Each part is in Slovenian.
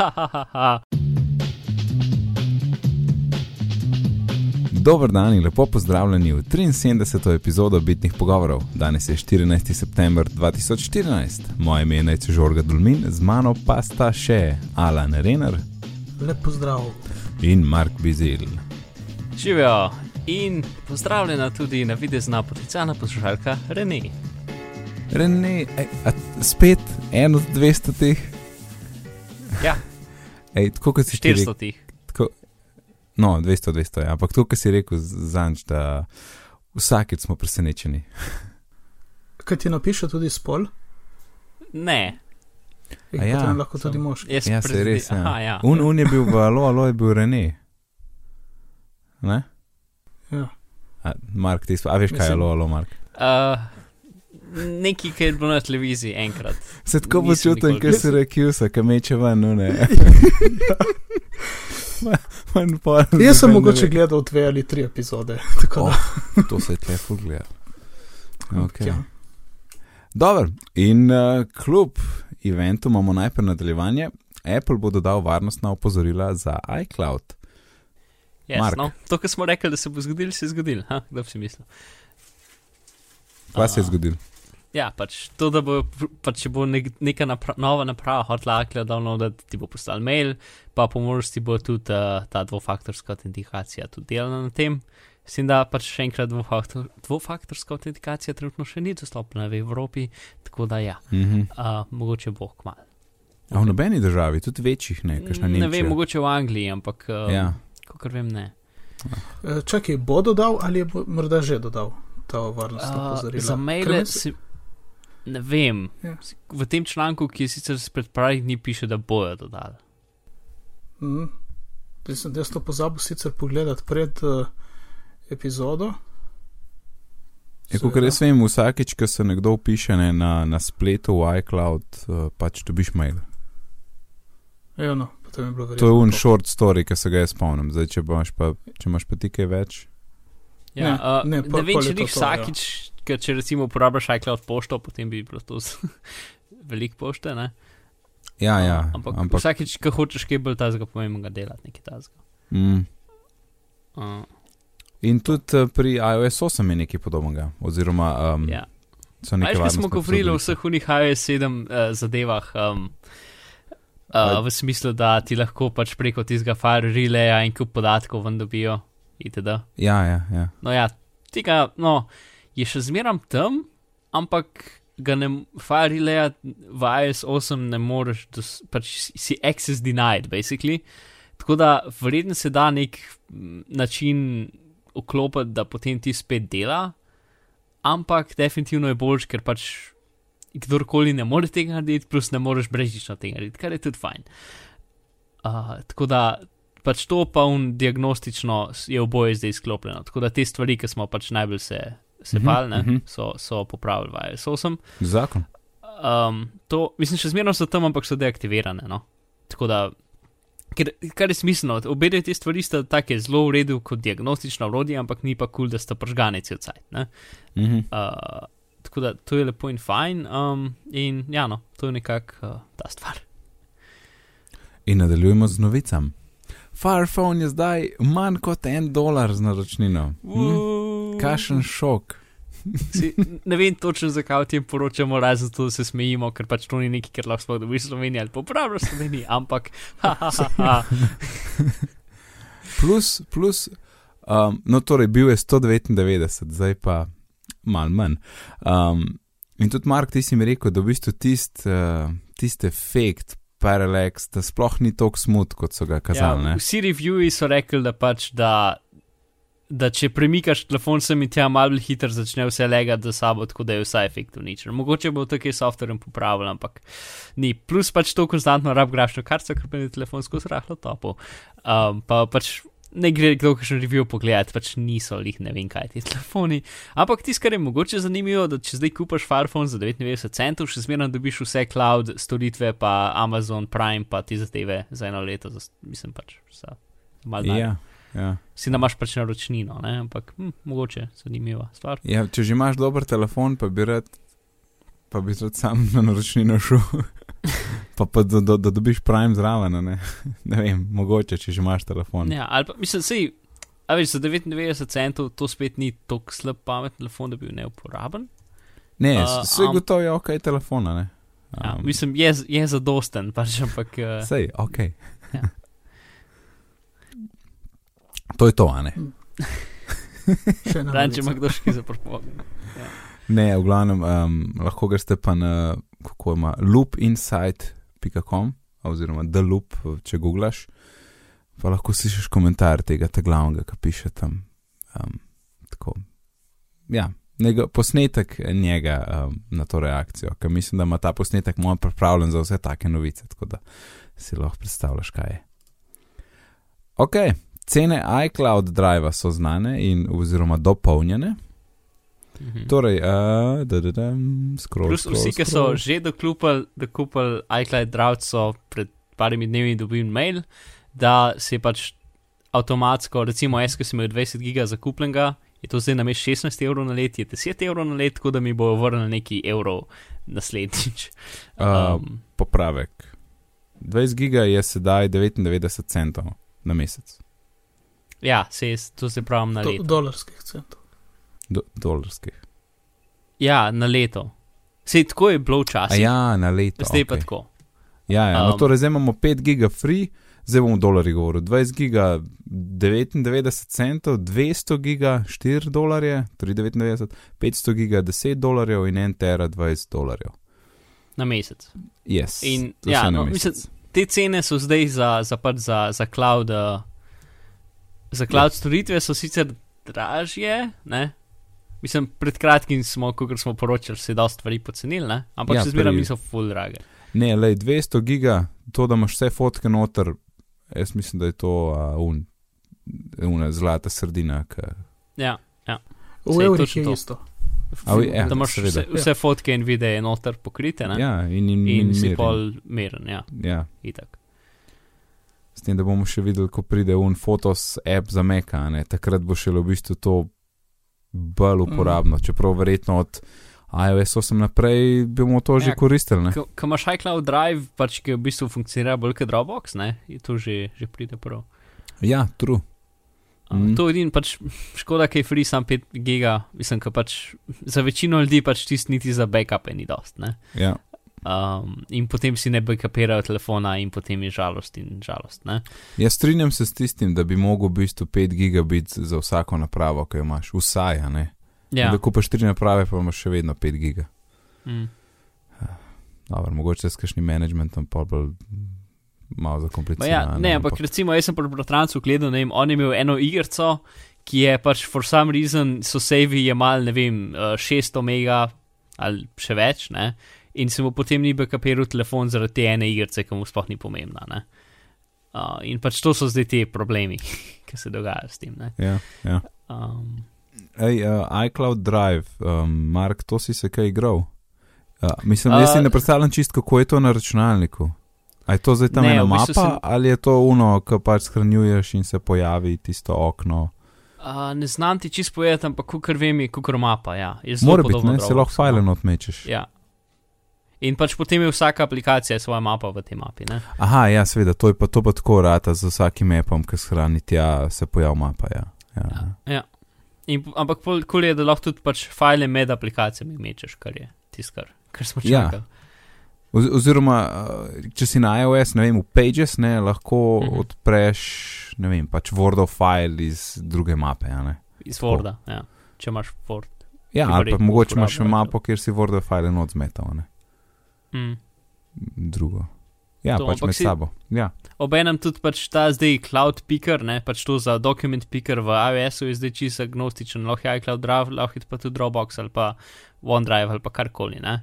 Ha, ha, ha, ha. Dober dan in lepo pozdravljeni v 73. epizodo Bitnih pogovorov. Danes je 14. september 2014. Moje ime je Najce Žorga Dulmin, z mano pa sta še Alan Renner Lep pozdrav. in Mark Bizil. Živijo in pozdravljena tudi na videzna potencijalna poslušalka Rene. Rene, ej, a spet en od 200 teh. Ja, Ej, tako kot si ti rekel. 400 tih. Tako, no, 200, 200, ja. ampak to, kar si rekel zanč, da vsakeč smo presenečeni. Kaj ti napiše tudi spol? Ne, A ja, lahko tudi sem- moški. jaz Ja, se res. Ja. Aha, ja. Un, un je bil v Alo, Alo je bil Rene. Ne? Ja. A, Mark, ti spa, a veš kaj je Alo, Alo, Mark? Uh, nekaj, kar je bilo na televiziji enkrat. Se tako počutim, ker si rekel, ki meče ven, no ne. Manj pol. Jaz sem mogoče ve. gledal dve ali tri epizode. Tako da, Oh, to se je tleful gledal. Okay. ja. Dobro, in uh, kljub eventu imamo najprej nadaljevanje. Apple bo dodal varnostna opozorila za iCloud. Yes, Mark. no, to, kar smo rekli, da se bo zgodilo, se je zgodilo. Ha, kdo bi si mislil? Kaj se je A, zgodilo? Ja, pač to, da bo, pač, če bo nek, neka napra, nova naprava hotla downloadati, ti bo poslal mail, pa po možnosti bo tudi uh, ta dvofaktorska autentikacija tudi delana na tem. Mislim, da pač še enkrat dvofaktor, dvofaktorska autentikacija trenutno še ni dostopna v Evropi, tako da ja, Mhm. uh, mogoče bo kmalu. A v nobeni državi, tudi večjih, ne, kakšna Ne Nemčija. vem, mogoče v Angliji, ampak uh, Ja. kot vem, ne. Čakaj, bo dodal ali je bo morda že dodal ta varnostna Uh, opozorila? za Ker maile si, ne vem. Ja. V tem članku, ki je sicer pred parih dni, piše, da bojo dodali. Mhm. Jaz sem jaz to pozabil sicer pogledati pred uh, epizodo. Je, kot Seveda. jaz vem, vsakeč, ko se nekdo upiše ne, na, na spletu v iCloud, uh, pač dobiš mail. Ja, no, potem je bilo verjetno. To je un to. short story, ki se ga jaz spomnim. Zdaj, če pa, če imaš pa ti kaj več. Ja, Ne, uh, ne, ne, pol- ne vem, če jih to, vsakič, ja. Ker če recimo uporabljaš iCloud pošto, potem bi bilo to veliko pošte, ne? Ja, ja. Uh, ampak, ampak vsakič, ko hočeš kaj bolj tazga pomembnega delati, nekaj tazga. mm. Uh, In tudi uh, pri iOS 8 je nekaj podobnega. Oziroma, um, ja. so neke Veš, ko smo govorili o vseh unih iOS 7 uh, zadevah, um, uh, v smislu, da ti lahko pač preko tistega file relaya in kup podatkov ven dobijo, itd. Ja, ja, ja. No ja, tega, no, je še zmeram tam, ampak ga ne, file relaya v iOS 8 ne moreš, dos, pač si access denied, basically. Tako da verjetno se da nek način vklopiti, da potem ti spet dela, ampak definitivno je boljš, ker pač kdorkoli ne more tega narediti, plus ne moreš brežično tega narediti, kar je tudi fajn. Uh, tako da pač to pa un diagnostično je oboje zdaj izklopljeno. Tako da te stvari, ki smo pač najbolj se, se Mhm, ne, mhm. so, so popravili iOS 8. Zakon. Um, to, mislim, še zmerno so tam, ampak so deaktivirane. No? Tako da, ker, kar je smiselno, obe te stvari sta tako zelo v redu kot diagnostično orodje, ampak ni pa kul, cool, da sta pržgane cel cajt. ne. Mhm. Uh, tako da to je lepo in fajn. Um, in ja, no, to je nekako uh, ta stvar. In nadaljujemo z novicam. Firephone je zdaj manj kot en dolar z naročnino. Hm? Kašen šok. Si, ne vem točno, zakaj o tem poročamo, razen to, da se smejimo, ker pač to ni nekaj, kar lahko sploh dobiš v Sloveniji ali popravljaš v Sloveniji, ampak. Ha, ha, ha, ha. Plus, plus um, no, torej bil je 199, zdaj pa mal manj. Um, in tudi, Mark, ti si mi rekel, da v bistvu tist, uh, tist efekt, parallax, da sploh ni tako smut, kot so ga kazali. Ja, Ja, vsi reviewi so rekli, da pač da. Da če premikaš telefon sem in tja malo bolj hitro začne vse legati za sabo, tako da je vsa efekt uničen. Mogoče bo tako s softverjem popravil, ampak ni. Plus pač to konstantno rab grašno karto, ker je telefon skozi rahlo topo. Um, pa pač ne gre kdo kakšen review pogledati, pač niso lih ne vem kaj ti telefoni. Ampak tisto, kar je mogoče zanimivo, da če zdaj kupaš Firephone za 99 centov, še zmeraj dobiš vse cloud storitve, pa Amazon Prime, pa ti zadeve za eno leto, za, mislim pač za malo. ja, ja. Si da imaš pač naročnino, ne? ampak hm, mogoče zanimiva stvar. ja, če že imaš dober telefon, pa bi rad pa bi tudi sam na naročnino šel. pa pa da, da, da dobiš Prime zraven, ne? ne vem, mogoče, če že imaš telefon. Ja, ali pa mislim, sej, a veš, za 99 centov to spet ni tako slab pamet telefon, da bi bil neuporaben. Ne, A, vse am- gotovo je ok telefona, ne? Ja, Um, mislim, je, je zadosten, pač ampak. Uh, Sej, ok. Ja. To je to, a ne? Še ena Ranče ima kdo še kaj za propog. Ne, v glavnem, um, lahko greste pa na, kako ima, loopinsight.com oziroma the loop, če googlaš, pa lahko slišiš komentar tega ta glavnega, ki piše tam. Um, tako. Ja, njega, posnetek njega um, na to reakcijo, ker mislim, da ima ta posnetek moj pripravljen za vse take novice, tako da si lahko predstavljaš, kaj je. Ok, cene iCloud Drive so znane in oziroma dopolnjene. Mhm. Torej, uh, da, da, da, scroll, Plus scroll, vsi, ki so že dokupili, dokupili iCloud Drive, so pred parimi dnevi dobili mail, da se pač avtomatsko, recimo jaz, ki sem imel 20 giga zakupljenega, je to zdaj na mest 16 evrov na let, je 10 evrov na let, tako da mi bo vrnil neki evrov naslednjič. Uh, Um, popravek. 20 giga je sedaj 99 centov na mesec, ja, se jaz, to se pravim na Do, leto. dolarskih centov. do, dolarskih. Ja, na leto. Sej tako je bilo A včasih, ja, na leto. zdaj pa okej. tako. Ja, ja. No, Um, torej, zdaj imamo 5 giga free, zdaj bom v dolarjih govoril. 20 giga 99 centov, 200 giga 4 dolarje, 3,99, 500 giga 10 dolarjev in 1 tera 20 dolarjev. Na mesec. Yes, In, ja, še na no, mesec. mislim, te cene so zdaj za, za, pač za, za cloud. Uh, za cloud ja. storitve so sicer dražje, ne? Mislim, pred kratkim smo, kot smo poročali, se je dosta stvari pocenili, ne? ampak Ja, ja, zmeraj pri- niso full drage. Ne, le 200 giga, to, da imaš vse fotke noter, jaz mislim, da je to uh, un, una zlata sredina. K, Ja, V Sej, evrih točno je to. isto. A, ja, da imaš vse, vse fotke in videe noter pokrite ne? ja, in, in, in si miren. pol meren, ja, Ja, itak. S tem, da bomo še videli, ko pride un fotos app za Meka, ne, takrat bo šele v bistvu to bolj Mhm. uporabno, mm. čeprav verjetno od iOS 8 naprej bomo to že Ja, koristili. Ne? Ko ko imaš iCloud Drive, pač ki v bistvu funkcionira bolj kot Dropbox, ne? je to že, že pride prav. Ja, true. Mm. Mm. To je edin, pač škoda, ker je free sam 5 giga, mislim, ker pač za večino ljudi pač tist niti za backupe ni dost, ne. Ja. Um, in potem si ne backupirajo telefona in potem je žalost in žalost, ne. Jaz strinjam se s tistim, da bi mogel v bistvu 5 gigabit za vsako napravo, ki jo imaš, vsaj. Ja, Da kupaš 3 naprave, pa imaš še vedno 5 giga. mm. Dobro, mogoče s kakšnim managementom pa bolj malo Ma zakomplicirano. ja, ne, ampak recimo jaz sem pri bratrancu gledal, ne vem, on je imel eno igrico, ki je pač for some reason so savi jemal, ne vem, eh, 600 mega ali še več, ne, in se mu potem ni backupiral telefon zaradi te ene igrice, ki mu sploh ni pomembna, ne. Uh, in pač to so zdaj ti problemi, ki se dogajajo s tem, ne. Ja, ja. Um, Ej, uh, iCloud Drive, um, Mark, to si se kaj igral? Uh, mislim, jaz si Uh, ne predstavljam čist, kako je to na računalniku. A je to zdaj tam Ne, ena v mapa, bistvu sem- ali je to uno, ki pač shranjuješ in se pojavi tisto okno? uh, ne znam ti čist povedati, ampak kukor vem, je kukor mapa, ja. Mora biti, ne, se lahko file not mečeš. Ja. In pač potem je vsaka aplikacija svoja mapa v tej mapi, ne. Aha, ja, seveda, to je pa to pa tako rata z vsakim appom, ki shrani tja, se pojav mapa. Ja. Ja. Ja. ja. In, ampak kul je, da lahko tudi pač file med aplikacijami mečeš, kar je tisto, kar, kar smo Ja. čakali. Oz, oziroma, uh, če si na iOS, ne vem, v Pages, ne, lahko Mhm. odpreš, ne vem, pač Wordov file iz druge mape. a ne. Iz Worda, ja. če imaš Word. Ja, ali pa mogoče imaš mapo, kjer si Wordov file not zmetal, ne. Mm. Drugo. Ja, To, pač med si- sabo. Ja. Obenem tudi pač ta zdaj cloud picker, ne, pač to za document picker v iOS-u je zdaj čisto agnostičen, lahko je iCloud Drive, lahko je pa tudi Dropbox ali pa OneDrive ali pa karkoli, ne.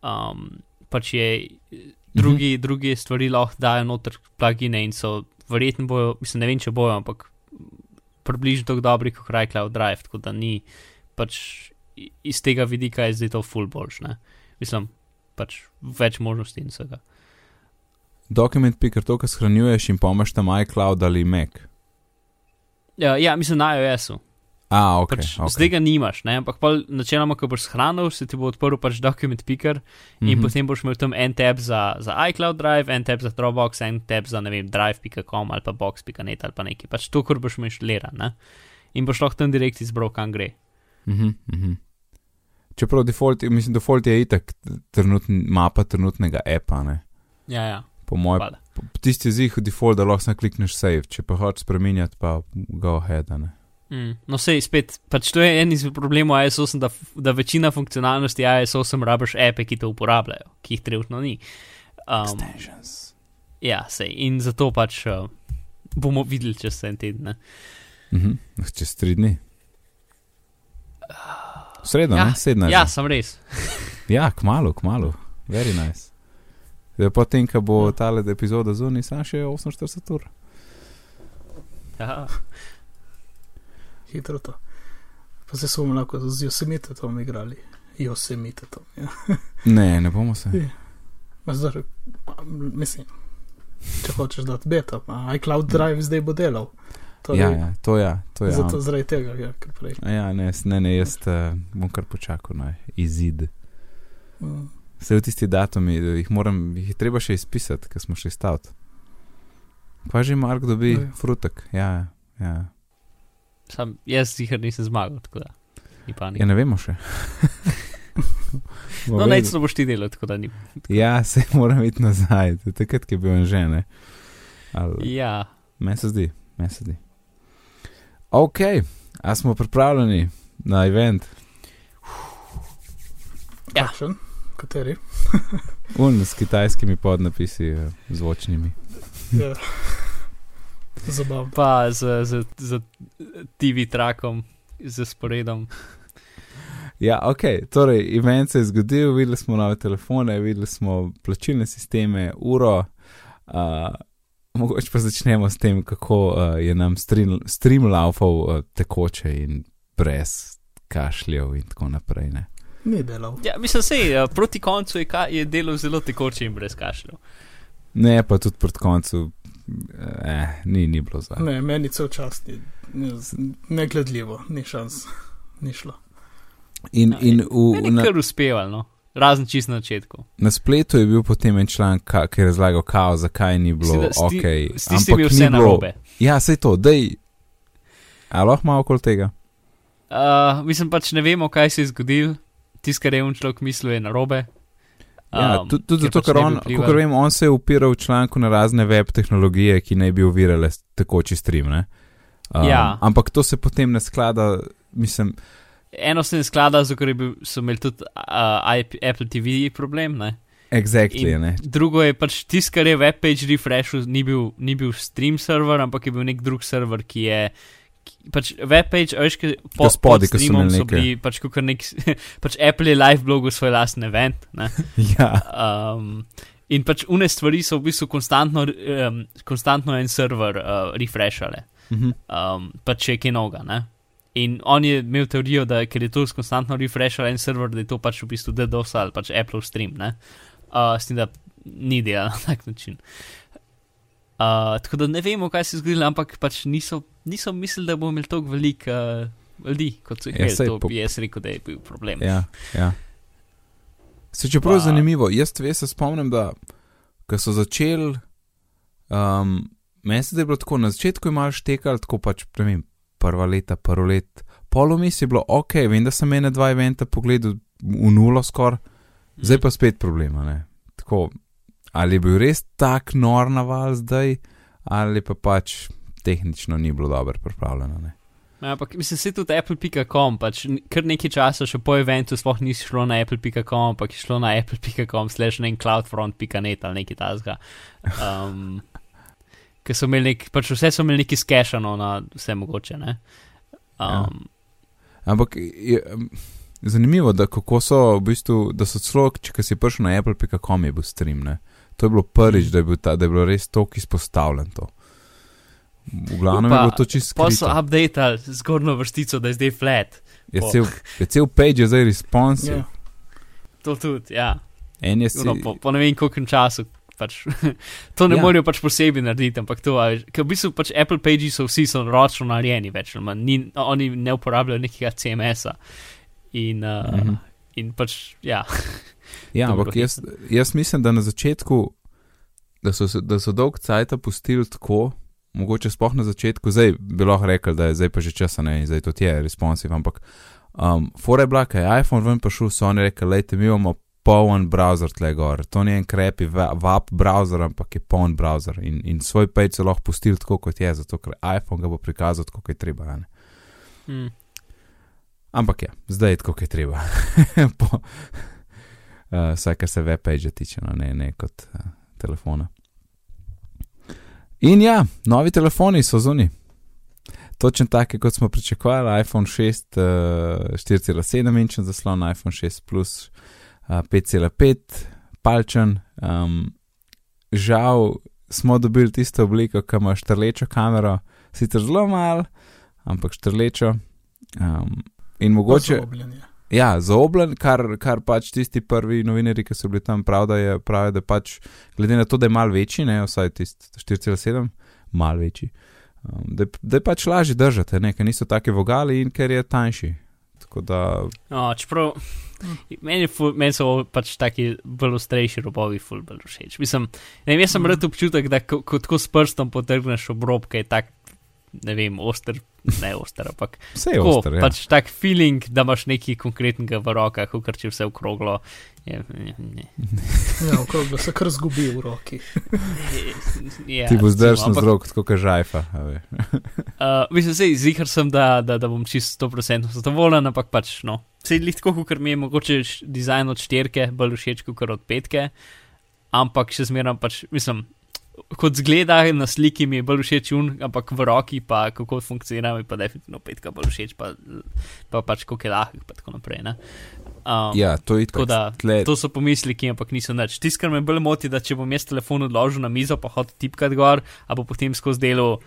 Um, pač je drugi, Mhm. drugi stvari lahko dajo noter plugine in so verjetno bojo, mislim, ne vem, če bojo, ampak približno tako dobri kot iCloud Drive, tako da ni pač iz tega vidika je zdaj to full boljš, ne. Mislim, pač več možnosti in vsega. Document picker, to, kar shranjuješ in pomaš tam iCloud ali Mac. Ja, ja mislim na iOS-u. A, ok. Pač, okay. Zdaj ga nimaš, ne? ampak načeloma, ko boš shranil, se ti bo odprl pač dokument picker in Mhm. potem boš imel tam en tab za, za iCloud Drive, en tab za Dropbox, en tab za ne vem, drive.com ali pa box.net ali pa nekaj. Pač to, kar boš imel šliran, ne? In boš lahko tam direkt izbral, kam gre. Mhm, mhm. Čeprav default, mislim, default je itak trenutn, mapa trenutnega appa, ne. Ja, ja. Po mojem, tisti je zih default, da lahko klikneš save, če pa hočeš spremenjati, pa go ahead, ne. Mm. No, sej spet, pač to je en izmed problemov iOS 8, da, da večina funkcionalnosti iOS 8 rabiš ape, ki to uporabljajo, ki jih trenutno ni. Um, Extensions. ja, sej. In zato pač uh, bomo videli čez en teden. ne. Mhm, čez tri dni. Sredo, Ja, ne? 17. Ja, sem res. Ja, kmalo, kmalo. Very nice. Zdaj, potem, ko bo Ja. tale epizoda zunaj, sam še 48 ur. Ja. Hitro to. Pa se smo lahko z Yosemitetom igrali. Yosemitetom. Ja. Ne, ne bomo se. Ma Zdaj, mislim, če hočeš dati beta, iCloud Drive zdaj bo delal. Torej, Ja, ja, to ja, to ja. Zato zaradi tega, ja, kar prej. Ja, ne, ne, ne jaz uh, bom kar počakal na izid. Mm. Vse v tisti datumi, da jih moram, jih je treba še izpisati, ker smo še stavt. Pa že Mark dobi Ja. frutek, ja, ja. Sam, jaz jih nisem zmagal, tako da. Ja, ne vemo še. No, naj to boš ti delal, tako da ni. Ja, se moram iti nazaj, takrat, ki je bil žene. Ali, Ja, meni se zdi, meni se zdi. Ok, a smo pripravljeni na event? Ja. Kakšen? Kateri? Un s kitajskimi podnapisi, eh, zvočnimi. Ja. Zabavno. pa z, z, z TV trakom, z sporedom. Ja, ok, torej, event se je zgodil, videli smo nove telefone, videli smo plačilne sisteme, uro. Uh, mogoče pa začnemo s tem, kako uh, je nam stream, stream laufal uh, tekoče in brez kašljev in tako naprej. Ne? Ni delal. Ja, mislim, sej, proti koncu je, ka, je delo zelo tekoče in brez kašljev. Ne, pa tudi proti koncu, eh, ni, ni bilo za. Ne, meni cel čas ni, negledljivo, ni šans, ni šlo. In, in v, Ne, na, kar uspevalo, no. Razen čist na začetku. na spletu je bil potem en članek, ki je razlagal, kao, zakaj ni bilo Mislim, da ok. S tistimi vse bilo- narobe. Ja, sej to, dej. A lahko malo okoli tega? Uh, mislim pač ne vemo, kaj se je zgodilo, tisto, kar je un človek mislil, je narobe. Ja, Um, tudi tudi zato, pač ker on, kot vem, on se je upiral v članku na razne web tehnologije, ki naj bi uvirale tekoči stream. ne. Um, Ja. Ampak to se potem ne sklada, mislim, Eno se ne sklada, zato ker so imeli tudi uh, Apple TV problem. Ne? exactly, In ne. Drugo je pač tisto, kar je webpage refreshal, ni bil, ni bil stream server, ampak je bil nek drug server, ki je. ki- Pač webpage, veš, ki po, spodaj, pod ko so imeli so bili, pač, kakor nek, pač Apple je live blogu svoj lasten event. Ne? Ja, Um, in pač une stvari so v bistvu konstantno, um, konstantno en server uh, refreshale, mhm. um, pač je kaj noga. Ne? In on je imel teorijo, da ker je to konstantno refreshal en server, da je to pač v bistvu DDoS ali pač Apple stream, ne? Uh, s tem, da ni delal na tak način. Uh, tako da ne vemo, kaj se je zgodilo, ampak pač niso, niso mislili, da bomo imeli toliko veliko uh, ljudi, kot so jih Ja, imeli. saj to bi jaz rekel, da je bil problem. ja, ja. Se čeprav je zanimivo, jaz ve se spomnim, da ko so začeli, um, meni se je bilo tako, na začetku je malo štekal, tako pač, ne vem, prva leta, prvo let, polomis je bilo ok, vem, da sem ene dva eventa pogledal v nulo skoraj. Zdaj pa spet problema. Ne? Tako, ali je bil res tak nor naval zdaj, ali pa pač tehnično ni bilo dobro pripravljeno. Ne? Ja, ampak mislim, se tudi Apple.com, pač kar nekaj časa še po eventu sploh ni šlo na Apple.com, ampak je šlo na Apple.com, slash na cloudfront.net ali nekaj tasga. Um, Ker so imeli nek, pač vse so imeli neki skešano na vse mogoče, ne. Um, Ampak je, zanimivo, da kako so v bistvu, da so celo, če si prišel na Apple.com, je bil stream. Ne? To je bilo prvič, da je, bil ta, da je bilo res toliko izpostavljen to. V glavnem je Pa- bilo to čisto Pa so updateali zgornjo vrstico, da je zdaj flat. Je po- cel, je cel page je zdaj responsive. Ja. Yeah. To tudi, ja. En je si, No, po, po ne vem koliko času, pač, to ne Ja. morajo pač posebej narediti, ampak to, ker v bistvu pač Apple Pages so vsi so ročno narejeni, več ali manj, ni, oni ne uporabljajo nekega CMS-a. In, uh, Mhm. mm in pač, ja. Ja, ampak jaz, jaz mislim, da na začetku, da so, da so dolg cajt pustili tako, mogoče sploh na začetku, zdaj bi lahko rekel, da je zdaj pa že časa ne, zdaj to je responsive, ampak um, fora je bila, kaj je iPhone ven prišel, so oni rekli, lejte, mi imamo poln browser tle gor, to ni en krepi VAP browser, ampak je poln browser in, in svoj page so lahko pustili tako, kot je, zato ker iPhone ga bo prikazal tako, kot je treba. Mm. Ampak ja, zdaj je tako, kot je treba. Po, uh, vsaj, kar se webpage tiče, no, ne, ne kot uh, telefona. In ja, novi telefoni so zunaj. Točno take, kot smo pričakovali, iPhone 6, uh, 4,7 inčen zaslon, iPhone 6 Plus uh, 5,5 palčen. Um, žal smo dobili tisto obliko, ki ima štrlečo kamero, sicer zelo malo, ampak štrlečo. Um, in mogoče. Ja, zaobljen, kar, kar pač tisti prvi novinari, ki so bili tam, prav, da je, pravijo, da pač, glede na to, da je mal večji, ne, vsaj tisti 4,7, mal večji, um, da, je- da je pač lažje držati, ne, ker niso take vogali in ker je tanjši. Tako da, No, čeprav meni, je ful, meni so pač taki bolj ostrejši robovi, ful bolj všeč. Mislim, ne vem, jaz sem Mhm. rad občutek, da ko, ko tako s prstom potrgneš obrobke, je tak, ne vem, oster, ne oster, ampak vse je tako, ostro. Ja. pač tak feeling, da imaš nekaj konkretnega v rokah, kot če vse okroglo. Je, je, je, Ja, okrog se kar zgubi v roki. je, Ti bo zdrsnil z rok, tako kot žajfa. Uh, mislim, sej, zihar sem, da, da, da bom čisto 100% zadovoljen, ampak pač no. Sej lih tako, ker mi je mogoče dizajn od štirke bolj všeč kot od petke, ampak še zmeraj pač, mislim, kot zgleda na sliki mi je bolj všeč un, ampak v roki pa kako funkcionira mi pa definitivno petka bolj všeč, pa, pa pač kako je lahek, pa tako naprej. Ne? Um, Ja, to je Tako da, tle, To so pomisliki, ampak niso nič. Tisto, kar me bolj moti, da če bom jaz telefon odložil na mizo, pa hotel tipkati gor, a bo potem skozi delo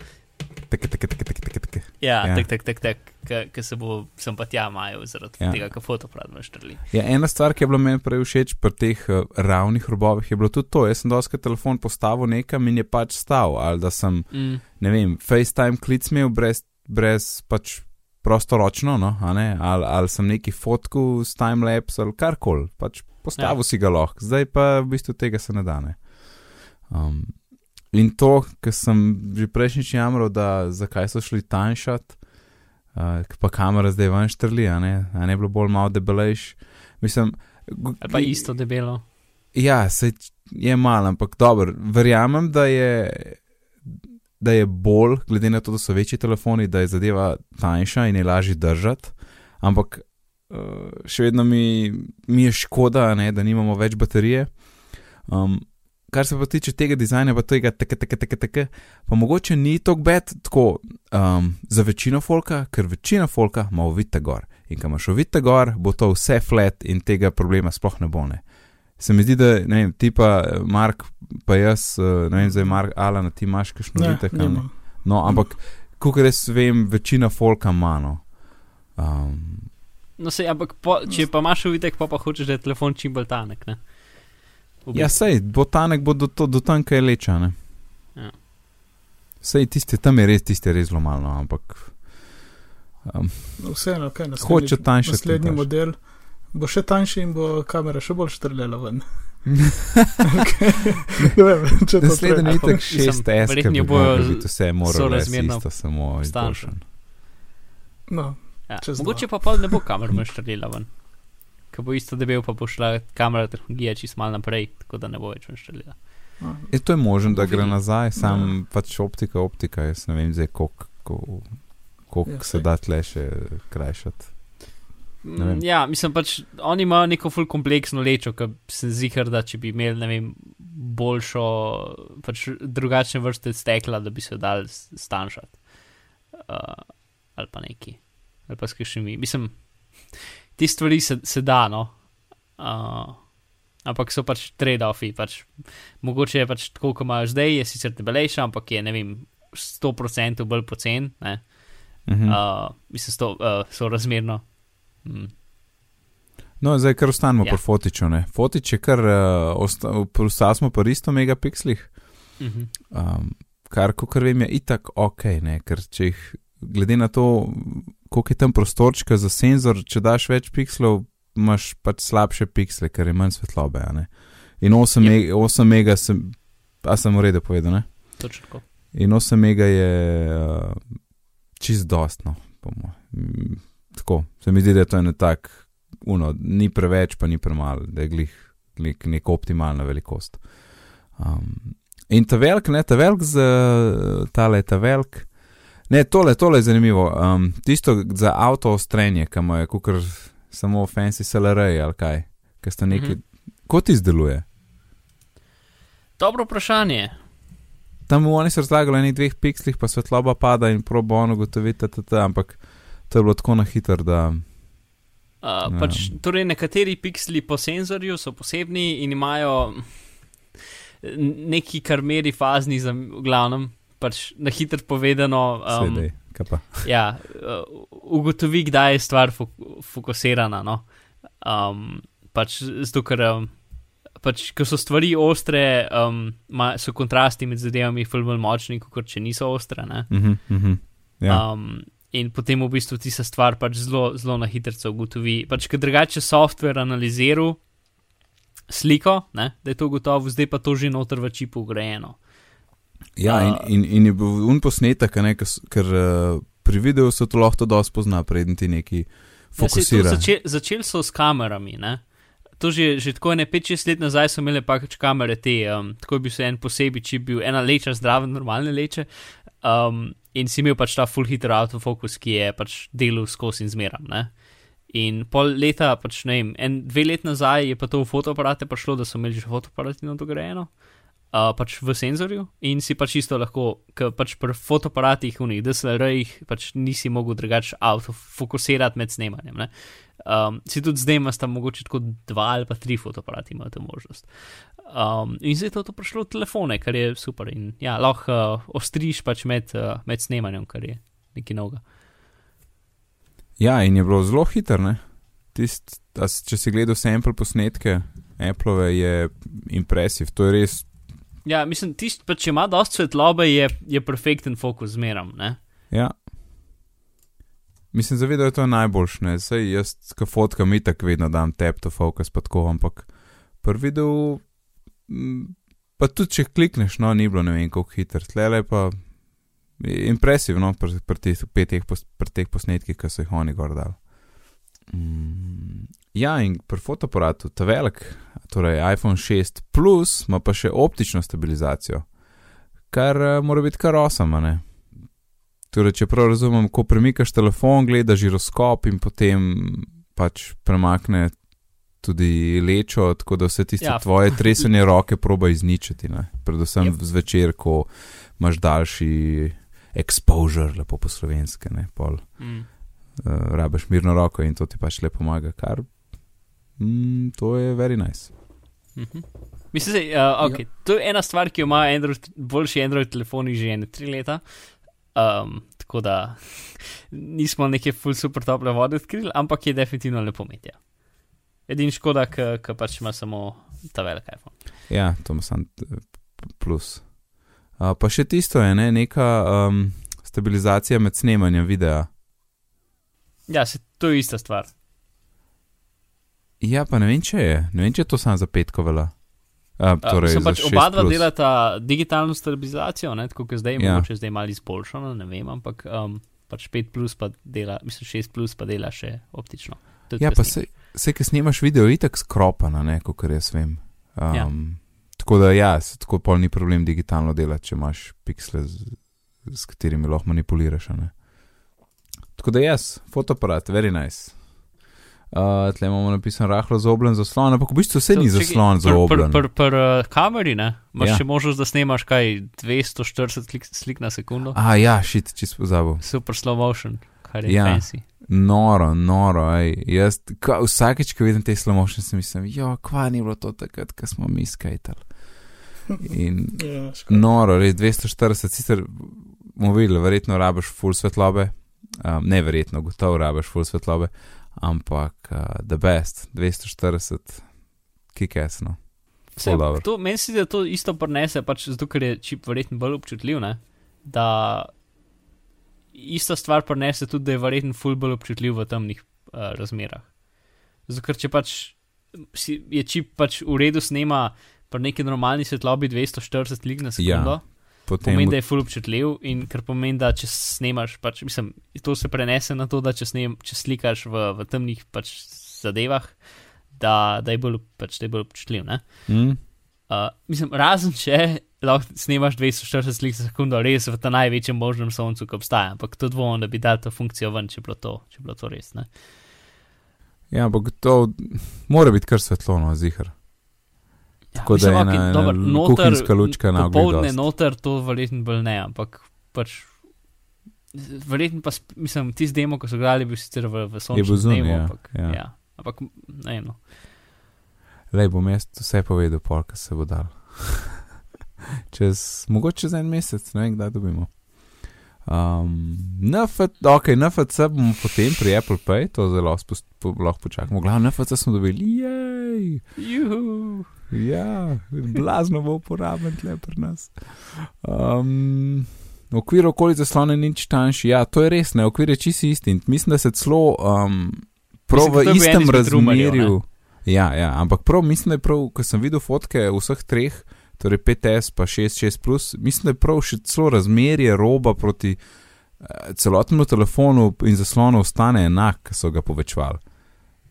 Take, take, take, take, take, take. Ja, Ja. tak, tak, tak, tak, ki se bo sem pa tja majal zaradi Ja. tega, ker fotoaparat me štrli. Ja, ena stvar, ki je bila meni prej všeč pri teh uh, ravnih robovih, je bilo tudi to. Jaz sem doskrat telefon postavil nekam in je pač stal, ali da sem Mm. ne vem, FaceTime klic imel brez, brez pač prostoročno, no, ne, ali, ali sem neki fotku s timelapse ali karkoli, pač postavil ja. si ga lahko, zdaj pa v bistvu tega se ne da. Ne. Um, in to, kar sem že prejšnjič jamral, da zakaj so šli tanjšat, uh, pa kamera zdaj ven štrli, a ne, a ne bilo bolj malo debelejš. Mislim, Ali pa isto debelo. Ja, se je malo, ampak dobro. Verjamem, da je, da je bolj, glede na to, da so večji telefoni, da je zadeva tanjša in je lažje držati. Ampak uh, še vedno mi, mi je škoda, ne, da nimamo več baterije. Um, kar se pa tiče tega dizajna, pa tega tako, tako, tako, tako, pa mogoče ni tako bed tako um, za večino folka, ker večina folka ima ovite gor. In ko imaš ovite gor, bo to vse flat in tega problema sploh ne bo. Ne. Se mi zdi, da ne vem, ti pa Mark, pa jaz, eh, ne vem, zdaj Mark, Alan, ti imaš kakšno Ne, ovite kam. nimam. No, ampak, kot res vem, večina folka ima. No. Um, No, sej, ampak po, če pa imaš uvitek, pa pa hočeš, da je telefon čim bolj tanek. Ne? V ja, sej, botanek bo do, to, do tanka je leča. Ne? Ja. Sej, tiste, tam je res, tiste je res zelo malo, no, ampak. Um, Vseeno, kaj naslednji, Hoče tanjšati, naslednji tanjšati. model bo še tanjši in bo kamera še bolj štrlela ven. Naslednji je treba. tak Mislim, 6S, ki verjetno bojo vse sorazmerno isto, samo izboljšan. No, Ja. Mogoče pa pol ne bo kamera me štrlila ven. Ko bo isto debel, pa bo šla kamera tehnologija čist mal naprej, tako da ne bo več štrlila. Je to je možno, da gre nazaj, sam Ja. pač optika, optika, jaz ne vem zdaj, koliko koliko Ja, se da tle še krajšati. Mm, Ja, mislim pač, oni imajo neko ful kompleksno lečo, ki sem zihar, da če bi imeli, ne vem, boljšo, pač drugačne vrste stekla, da bi se dal stanjšati. Uh, ali pa neki. Ali pa s kakšnimi. Mislim, te stvari se, se da, no. Uh, ampak so pač trade-offi. Pač, mogoče je pač tako, kot imajo zdaj, je sicer debelejša, ampak je, ne vem, 100% bolj pocen. Ne? Mhm. Uh, mislim, sto, uh, so razmerno. Mm. No, zdaj kar ostanemo Ja. pri fotiču. Ne. Fotič je kar, uh, ostali smo pri 100 megapikslih, Mhm. um, kar, kot vem, je itak ok, ne, ker če jih, glede na to, koliko je tam prostorčka za senzor, če daš več pikslov, imaš pač slabše piksle, ker je manj svetlobe. In 8, Ja. meg, 8 mega sem, a sem v redu povedal, ne? Točno tako. In 8 mega je uh, čist dostno, po mojem. Mm, Tako, se mi zdi, da je to eno tak, uno, ni preveč, pa ni premalo, da je glih, glih neka optimalna velikost. Um, in ta velik, ne, ta velik za tale, ta velik. Ne, tole, tole je zanimivo. Um, tisto za avto ostrenje, ima je kukar samo fancy SLR ali kaj, ki sta neki. Mm -hmm. Kot izdeluje? Dobro vprašanje. Tam oni so razlagali enih dveh pikslih, pa svetloba pada in probo on ugotoviti, ampak to je bilo tako na hitro, da. Uh, Ja. pač, torej, nekateri pikseli po senzorju so posebni in imajo neki, kar meri fazni, za, v glavnem, pač na hitro povedano. Um, pa. ja, uh, ugotovi, kdaj je stvar fok fokusirana. No? Um, pač zato, ker um, pač, ko so stvari ostre, um, ma, so kontrasti med zadevami ful bolj močni, kot če niso ostre. ne. Uh -huh, uh -huh. Ja. Um, in potem v bistvu ti se stvar pač zelo, zelo na hitro ugotovi. Pač, ker drugače software analiziral sliko, ne, da je to gotovo, zdaj pa to že noter v čipu ugrajeno. Ja, in, in, in je bil un posnetek, ne, ker, ker uh, pri videu se to lahko dosti pozna, preden ti neki Ja, fokusira. Začeli začel so s kamerami. Ne? To že, že tako ne 5-6 let nazaj so imeli pač kamere te, um, tako je bil se en posebej, če bil ena leča, zdrava, normalne leče. Um, in si imel pač ta full hiter autofokus, ki je pač delal skozi in zmeram. Ne? In pol leta, pač ne vem, en, dve let nazaj je pa to v fotoaparate prišlo, da so imeli že fotoaparati na to grejeno. Uh, pač v senzorju in si pač isto lahko, ker pač pri fotoaparatih, v njih DSLR-jih, pač nisi mogel drugače autofokusirati med snemanjem. Ne? Um, si tudi zdaj imaš tam mogoče tako dva ali pa tri fotoaparati, imajo to možnost. Um, in zdaj je to, to prišlo v telefone, kar je super. In ja, lahko uh, ostriš pač med, uh, med snemanjem, kar je nekaj novega. Ja, in je bilo zelo hiter, ne. Tist, a s- če si gledal sample posnetke, Apple je impresiv, to je res. Ja, mislim, tisti, pa če ima dosti svetlobe, je, je perfekten fokus zmeram. Ne? Ja. Mislim, zavedam, da je to najboljš, ne. Sej jaz, ko fotkam, itak vedno dam tap to focus, pa tako, ampak prvi videl, mm, pa tudi če klikneš, no, ni bilo ne vem koliko hiter, tlele pa impresivno pri, pri, teh, pri teh posnetkih, ki so jih oni gor dali. Mm, ja, in pri fotoaparatu, ta velik, torej iPhone 6 Plus, ima pa še optično stabilizacijo, kar uh, mora biti kar osama, ne. Torej, če prav razumem, ko premikaš telefon, gledaš žiroskop in potem pač premakne tudi lečo, tako da vse tiste Ja. tvoje tresene roke proba izničiti. Ne? Predvsem yep. zvečer, ko imaš daljši exposure, lepo po slovenske, ne pol. Mm. Uh, rabaš mirno roko in to ti pač le pomaga, kar mm, to je very nice. Mhm. Mislim, da uh, okay. to je ena stvar, ki jo ima Android, boljši Android telefoni že ene tri leta. Um, tako da nismo neke full super tople vode odkrili, ampak je definitivno lepo imeti. Ja. Edini škoda, ker pač ima samo ta velik iPhone. Ja, to ima sam eh, plus. Uh, pa še tisto je, ne, neka um, stabilizacija med snemanjem videa. Ja, se, to je ista stvar. Ja, pa ne vem, če je. Ne vem, če je to samo za petko vela. Uh, torej, pač oba 6 dva plus. delata digitalno stabilizacijo, ne, tako kot zdaj, Ja. mogoče zdaj malo izboljšano, ne vem, ampak um, pač 5 plus pa dela, mislim 6 plus pa dela še optično. Tudi Ja, pa se, se ki snimaš video, je itak skropana, ne, kot jaz vem. Um, Ja. Tako da, ja, se tako pol ni problem digitalno delati, če imaš piksle, z, s katerimi lahko manipuliraš. ne. Tako da, jaz, fotoaparat, very nice. Uh, tle imamo napisan rahlo zobljen zaslon, ampak v bistvu vse ni zaslon za Pri obljen. pr, pr, pr, uh, kameri, ne? Imaš Ja. še možnost, da snemaš kaj 240 slik, slik na sekundo. A, ja, šit, čisto pozabil. Super slow motion, kar je Ja. fancy. Noro, noro, ej. Jaz, ka, vsakeč, ko vidim te slow motion, si mislim, jo, kva ni bilo to takrat, ko smo mi skajtali. In Ja, noro, res 240, sicer videli, verjetno rabiš full svetlobe, um, ne verjetno, gotovo rabiš full svetlobe, ampak uh, the best, 240, kikesno. Vse, dobro. to, meni se zdi, da to isto prenese, pač zato, ker je čip verjetno bolj občutljiv, ne? da ista stvar prenese tudi, da je verjetno ful bolj občutljiv v temnih uh, razmerah. Zato, ker če pač si, je čip pač v redu snema pri neki normalni svetlobi 240 lig na sekundo, ja, Potem pomeni, da je ful občutljiv in ker pomeni, da če snemaš, pač, mislim, to se prenese na to, da če, snem, če slikaš v, v temnih pač zadevah, da, da je bolj, pač, da je bolj občutljiv. Ne? mm, Uh, mislim, razen če lahko snemaš 240 slik za sekundo, res v tem največjem možnem soncu, ki obstaja, ampak to dvomim, da bi dal to funkcijo ven, če bi bilo to, če bi bilo to res. Ne? ja, ampak to mora biti kar svetlo, no, zihar. Ja, Tako da je ena- ena dober, noter, kuhinjska lučka na ogled Popoldne noter, to verjetno bolj ne, ampak pač. Verjetno pa, mislim, tisti demo, ko so gledali, bil sicer v, v sončnem zunaj, dnevu, ja, ampak, ja. ja. ampak ne, no. Lej, bom jaz vse povedal, pol, kar se bo dal. čez, mogoče čez en mesec, ne vem, kdaj dobimo. Um, NF, ok, NFC bomo potem pri Apple Pay, to zelo spust, po, lahko počakamo. Glavno NFC smo dobili, jej, Juhu. Ja, blazno bo uporaben tle pri nas. Um, v okviru okolice slone nič tanjši, ja, to je res, ne, okvir je čisti isti. Mislim, da se celo um, prav Mislim, v istem razmerju. Ja, ja, ampak prav mislim, da je prav, ko sem videl fotke vseh treh, torej 5S pa 6.6, plus, mislim, da je prav še celo razmerje roba proti eh, celotnemu telefonu in zaslonu ostane enak, ki so ga povečevali.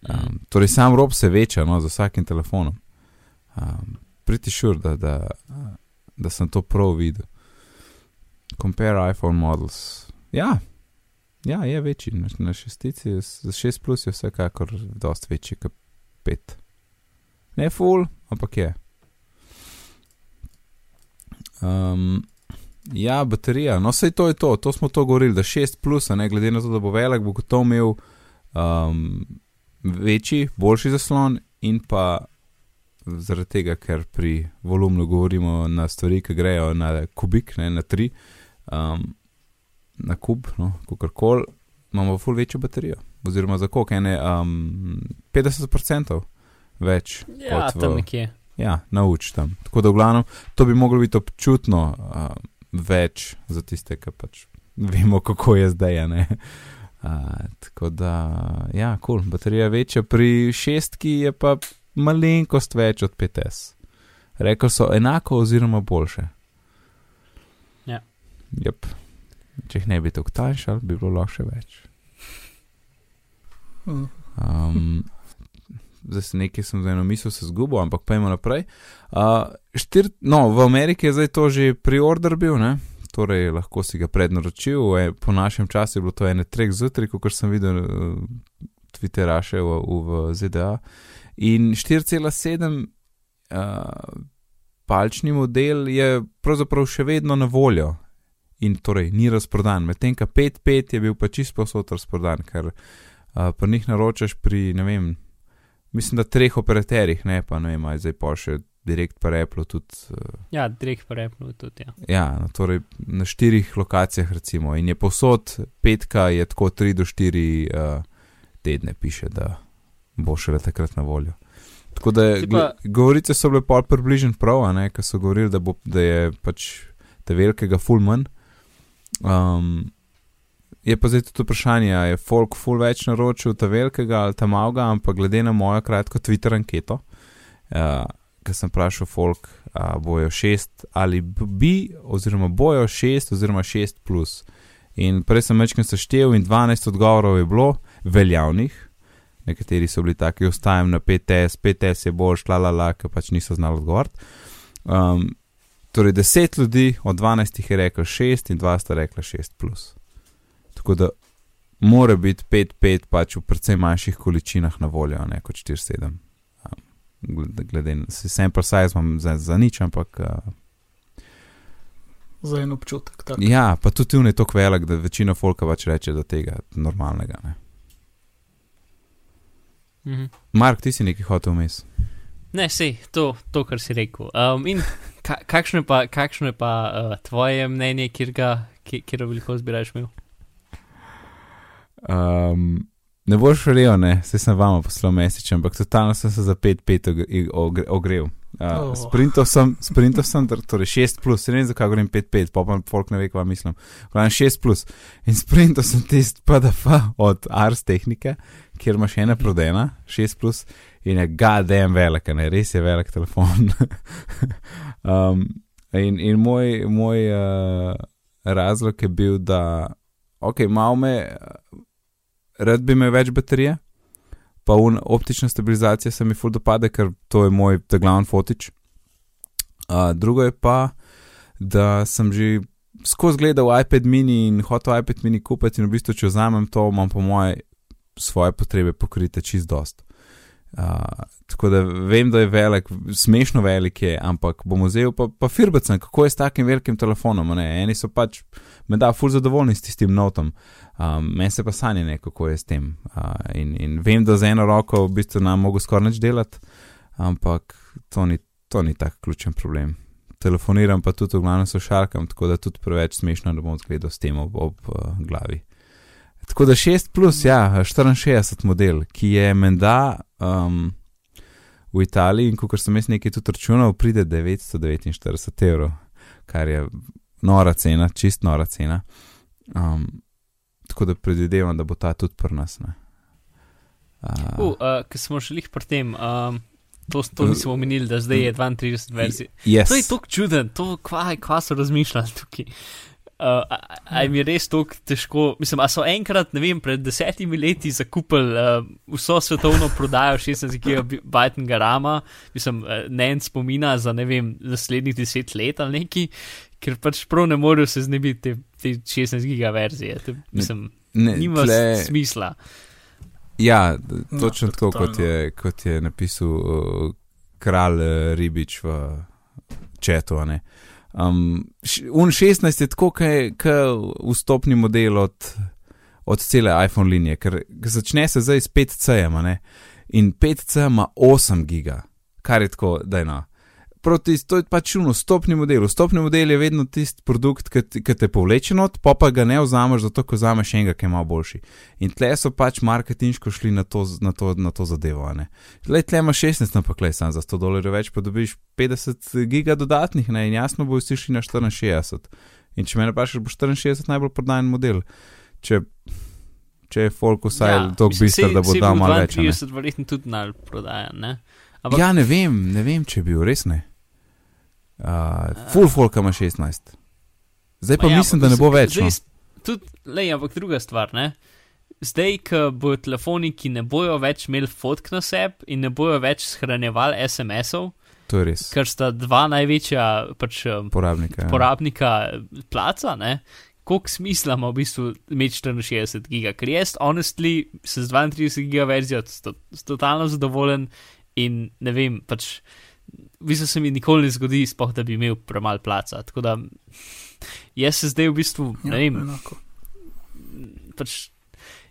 Um, torej, sam rob se veča no, z vsakim telefonom. Um, šur, sure, da, da, da sem to prav videl. Compare iPhone models. Ja, ja je večji. Na, na šestici, za 6 plus je vsekakor dosti večji kot 5. Ne full, ampak je. Um, ja, baterija, no sej to je to, to smo to govorili, da 6 plus, ne glede na to, da bo velik, bo gotovo imel um, večji, boljši zaslon in pa zaradi tega, ker pri volumnu govorimo na stvari, ki grejo na kubik, ne na 3, um, na kub, no, kakorkoli, imamo ful večjo baterijo. Oziroma za koliko, ene um, 50% več. Ja, kot v- tam nekje. Ja, nauč tam. Tako da, v glavnem, to bi moglo biti občutno uh, več za tiste, ki pač vemo, kako je zdaj. ne. Uh, tako da, ja, kul, cool. baterija je večja, pri šestki je pa malenkost več od 5S. Rekli so enako, oziroma boljše. Ja. Yep. Če jih ne bi tako tanjšali, bi bilo lahko še več. Um, zdaj se nekaj sem za eno misel se zgubil, ampak pojmo naprej. Uh, štir, no, v Ameriki je zdaj to že preorder bil, ne? torej lahko si ga prednaročil. E, po našem času je bilo to ene treh zjutraj, kot sem videl uh, Twitteraše v, v ZDA. In 4,7 uh, palčni model je pravzaprav še vedno na voljo. In torej ni razprodan, medtem ko 5.5 je bil pa čisto posod razprodan, ker uh, pa njih naročaš pri, ne vem, mislim, da treh operaterjih, ne pa ne vem, ali zdaj pa še direkt pa Apple tudi. Uh, Ja, direkt pa repno tudi. Ja. ja, no, torej na štirih lokacijah recimo in je posod petka, je tako 3 do 4 uh, tedne piše, da bo šele takrat na voljo. Tako da pa- govorice so bile pol približno prav, ker so govorili, da, bo, da je pač te velikega full manj. Um, je pa zdaj tudi vprašanje, je folk full več naročil ta velikega ali ta malega, ampak glede na mojo kratko Twitter anketo, uh, ker sem vprašal folk, a bojo šest ali bi, oziroma bojo šest oziroma šest plus. In prej sem večkrat seštev in 12 odgovorov je bilo veljavnih, nekateri so bili taki, ostajam na 5S, 5S je boljš, la la la, ker pač niso znali odgovoriti. Um, torej 10 ljudi od 12 jih je rekel 6 in 2 sta rekla 6 plus. Tako da mora biti 5-5 pač v precej manjših količinah na voljo, ne kot 4-7. Um, glede, glede na sample size imam za, za nič, ampak uh, Za en občutek. Tak. ja, pa tudi on je tako velik, da večina folka pač reče, da tega normalnega ne. Mhm. Mark, ti si nekaj hotel vmes. Ne, sej, to, to, kar si rekel. Um, in ka, kakšno je pa, kakšno je pa uh, tvoje mnenje, kjer ga, kjer, kjer veliko zbiraš imel? Um, ne boš verjel, ne, se sem vama poslal mesič, ampak totalno sem se za 5-5 ogrel. Uh, Oh. Sprintov sem, sprintov sem, torej 6 plus, ne vem zakaj govorim 5-5, pa pa folk ne ve, kva mislim. Pravim 6 plus. In sprintov sem test PDF od Ars tehnike, kjer imaš ena prodena, 6 plus, in je gadem velik, ne, res je velik telefon. um, in, in moj, moj uh, razlog je bil, da, ok, malo me, rad bi imel več baterije, pa un, optična stabilizacija se mi ful dopade, ker to je moj ta glavni fotič. Uh, drugo je pa, da sem že skozi gledal iPad mini in hotel iPad mini kupiti in v bistvu, če vzamem to, imam po moje svoje potrebe pokrite čist dost. Uh, tako da vem, da je velik, smešno velik je, ampak bom vzel pa, pa firbacen, kako je s takim velikim telefonom. Ne? Eni so pač, me da, ful zadovoljni s tistim notom, um, meni se pa sanje ne, kako je s tem. Uh, in, in vem, da za eno roko v bistvu nam mogo skoraj nič delati, ampak to ni, to ni tak ključen problem. Telefoniram pa tudi v glavnem sošarkam, tako da tudi preveč smešno, da bom zgledal s tem ob, ob uh, glavi. Tako da 6 plus, ja, 64 model, ki je menda um, v Italiji in kot sem jaz nekaj tudi računal, pride 949 evrov, kar je nora cena, čist nora cena. Um, tako da predvidevam, da bo ta tudi pri nas. Uh, Uh, uh, Ker smo šli pri tem, um, to, to nismo omenili, da zdaj je 32 verzij. yes. To je tako čuden, to kva, kva so razmišljali tukaj. Uh, a, a jim je res tako težko. Mislim, a so enkrat, ne vem, pred desetimi leti zakupili uh, vso svetovno prodajo 16 gigabajtnega rama, mislim, uh, ne en spomina za ne vem, naslednjih deset let ali neki, ker pač prav ne morejo se znebiti te, te 16 gigaverzije. To, mislim, ne, nima tle, smisla. Ja, No, točno tako, kot totalno. je, kot je napisal uh, kralj uh, Ribič v četu. a ne. Um, un 16 je tako, kot vstopni model od, od cele iPhone linije, ker začne se zdaj s 5C-jem a ne. in 5C ima 8 giga, kar je tako, da je no. Proti, to je pač uno, stopni model. Stopni model je vedno tisti produkt, ki te povleče not, pa pa ga ne vzameš, zato ko vzameš enega, ki je malo boljši. In tle so pač marketinško šli na to, na to, na to zadevo. Le tle imaš 16, ampak le sam za 100 dolarjev več, pa dobiš 50 giga dodatnih, ne? in jasno bo vsi šli na 64. In če me vprašaš, bo 64 najbolj prodajen model. Če, če je folk vsaj ja, tako bister, da bo dal malo več. a ne. 32 verjetno tudi nal prodajan, ne? Ampak, Ja, ne vem, ne vem, če je bil res ne. Uh, full folk ima 16. Zdaj pa ja, mislim, da ne bo več. Zdaj, No. tudi, lej, ampak druga stvar, ne? Zdaj, ko bojo telefoni, ki ne bojo več imeli fotk na sebi in ne bojo več shranjevali SMS-ov, To je res. ker sta dva največja pač, um, Porabnika. Ja. porabnika placa, ne? Koliko smisla ima v bistvu imeti 64 giga, ker jaz, honestly, se z 32 giga verzijo totalno zadovoljen in ne vem, pač, v bistvu se mi nikoli ne zgodi, spoh, da bi imel premalo placa. Tako da jaz se zdaj v bistvu, ne vem, enako. pač.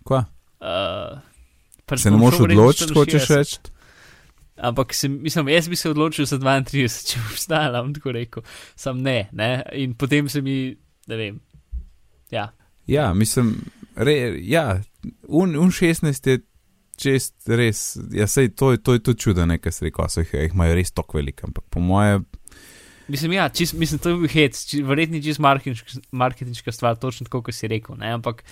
Kva? Uh, pač Se ne moreš odločiti, hočeš 64. reči? Ampak sem, mislim, jaz bi se odločil za 32, če bi obstajala, bom tako rekel. Sam ne, ne. In potem se mi, ne vem. Ja, Ja, mislim, re, ja, un, un 16 je čest res, ja, sej to, to je tudi čudo, nekaj se reko, jih, jih imajo res tako veliko, ampak po moje, mislim, ja, čist, mislim, to je bil hec, či, verjetno je čist marketinška, marketinška stvar, točno tako, kot si rekel, ne, ampak.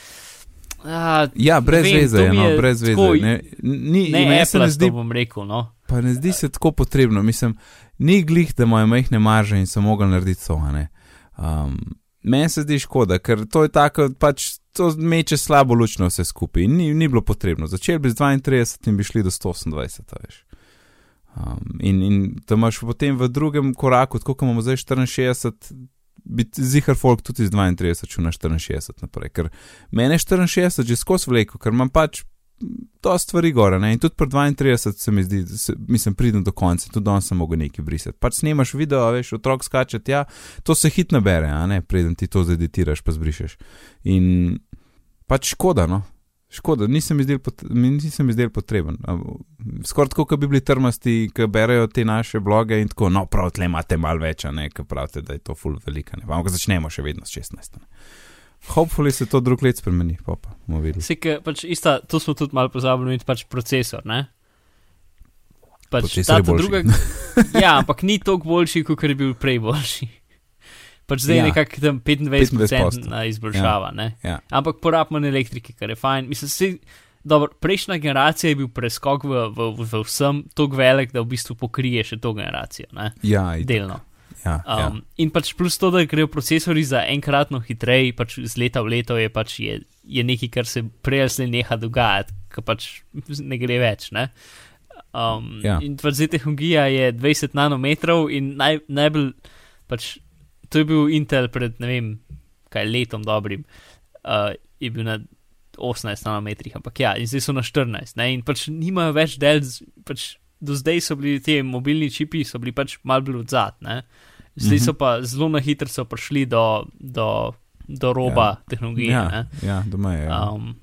A, ja, brez vem, veze je, no, brez veze. tako- Ne, ni, ne, se Apple, ne zdi, bom rekel, no. pa ne zdi se tako potrebno, mislim, ni glih, da imajo majhne marže in so mogli narediti to, ne. Um, meni se zdi škoda, ker to je tako, pač to meče slabo luč na vse skupaj ni, ni bilo potrebno. Začeli bi z 32 in bi šli do 128, a veš. Um, in, in da imaš potem v drugem koraku, tako kot imamo zdaj 64, bi zihar folk tudi iz 32 šel na 64 naprej. Ker mene 64 že skozi vleko, ker imam pač to stvari gore. Ne? In tudi pri 32 se mi zdi, se, mislim, pridem do konca, tudi danes sem mogel nekaj brisati. Pač snemaš video, veš, otrok skače tja, to se hit nabere, a ne, preden ti to zeditiraš, pa zbrišeš. In pač škoda, no. Škoda, nisem mi zdel, pot, nisem mi zdel potreben. Skoraj tako, kot bi bili trmasti, ki berejo te naše bloge in tako, no, prav, tle imate malo več, ne, ki pravite, da je to full velika. Ne. Ampak začnemo še vedno s 16. Ne. Hopefully se to drug let spremeni, pa pa bomo videli. Se, ke, pač ista, to smo tudi malo pozabili, pač procesor. Ne? Pač Procesor ta druga. ja, ampak ni toliko boljši, kot je bil prej boljši. Pač zdaj Ja. nekako tam 25% 25%. na izboljšava. Ja. Ja. Ampak porab manj elektrike, kar je fajn. Mislim, se, dobro, prejšnja generacija je bil preskok v, v, v, v vsem tako velik, da v bistvu pokrije še to generacijo, ne? Ja, itak. delno. Ja, ja. Um, in pač plus to, da grejo procesori za enkratno hitreje, pač z leta v leto je pač je, je nekaj, kar se prej ali slej neha dogajati, ker pač ne gre več. Ne? Um, Ja. In pač zdaj tehnologija je 20 nanometrov in naj, najbolj pač to je bil Intel pred ne vem kaj letom dobrim, uh, je bil na 18 nanometrih, ampak ja, in zdaj so na 14 ne? in pač nimajo več del, pač do zdaj so bili ti mobilni čipi, so bili pač mal bolj odzad, ne. Zdaj Mhm. so pa zelo na hitro prišli do, do, do roba ja. tehnologije. ja, ne. ja, doma je. Ja. Um,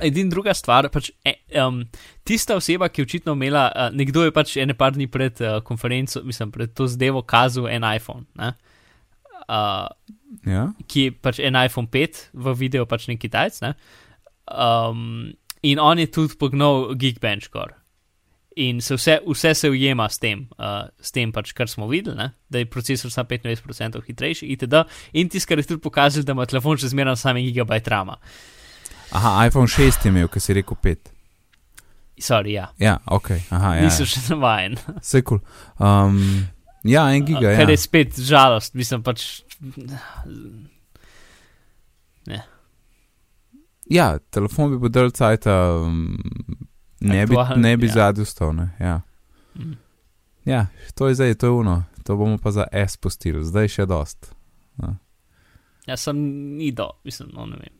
Edina druga stvar, pač, e, um, tista oseba, ki je očitno imela, uh, nekdo je pač ene par dni pred uh, konferenco, mislim, pred to zdevo kazal en iPhone, ne, uh, ja? ki je pač en iPhone 5 v videu, pač nek Kitajc, ne, um, in on je tudi pognal Geekbench gor. In se vse, vse se ujema s tem, uh, s tem pač, kar smo videli, ne? da je procesor samo 25% hitrejši, itd. In tisto, kar je tudi pokazal, da ima telefon še zmeraj samo gigabajt rama. Aha, iPhone 6 je imel, ki si rekel 5. Sorry, ja. Ja, ok, aha, ja. Nisem še navajen. Vse kul. Cool. Um, ja, en giga. Kar Ja. je spet žalost, mislim pač. ja, telefon bi bil del cajt, um, ne bi, ne bi ja. zadnji ustal. Ne? Ja. Mm. ja, to je zdaj, to je uno. To bomo pa za S postili, zdaj še dost. Ja, sem ni do, mislim, no ne vem.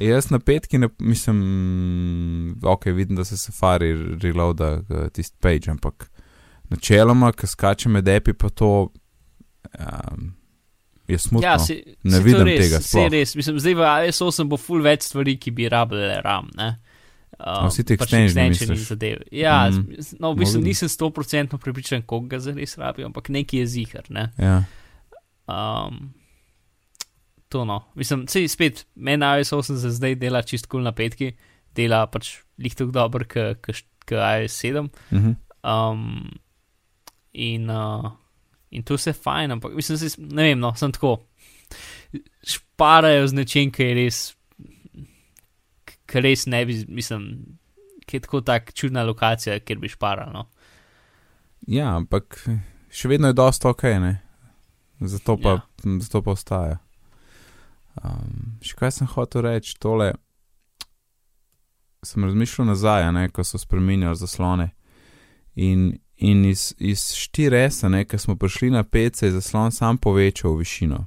Jaz na petki, ne, mislim, ok, vidim, da se Safari reloada eh, tisti page, ampak načeloma, ki skače med api, pa to um, je smutno. Ja, si, Ne si vidim res, tega si sploh. res. Mislim, zdaj v iOS 8 bo full več stvari, ki bi rabile RAM. Ne? Um, vsi ti pač extensioni extensioni misliš? zadev. Ja, Mm. mm. no, v bistvu nisem 100% prepričan, koga ga zares rabijo, ampak neki je zihar. Ne? Ja. Um, to no. Mislim, sej spet, meni iOS 8 za zdaj dela čist kul cool na petki, dela pač lih tako dobro, kot iOS 7. Mhm. Um, in, uh, in to vse fajn, ampak mislim, se, ne vem, no, sem tako. Šparajo z nečem, ki je res, ki res ne bi, mislim, ki je tako tak čudna lokacija, kjer bi šparal. No. ja, ampak še vedno je dosta ok, ne? Zato pa, Ja. zato pa ostaja. Um, še kaj sem hotel reči, tole. Sem razmišljal nazaj, ne, ko so spremenjali zaslone. In, in iz, iz 4S, ne, ko smo prišli na 5, se je zaslon sam povečal v višino.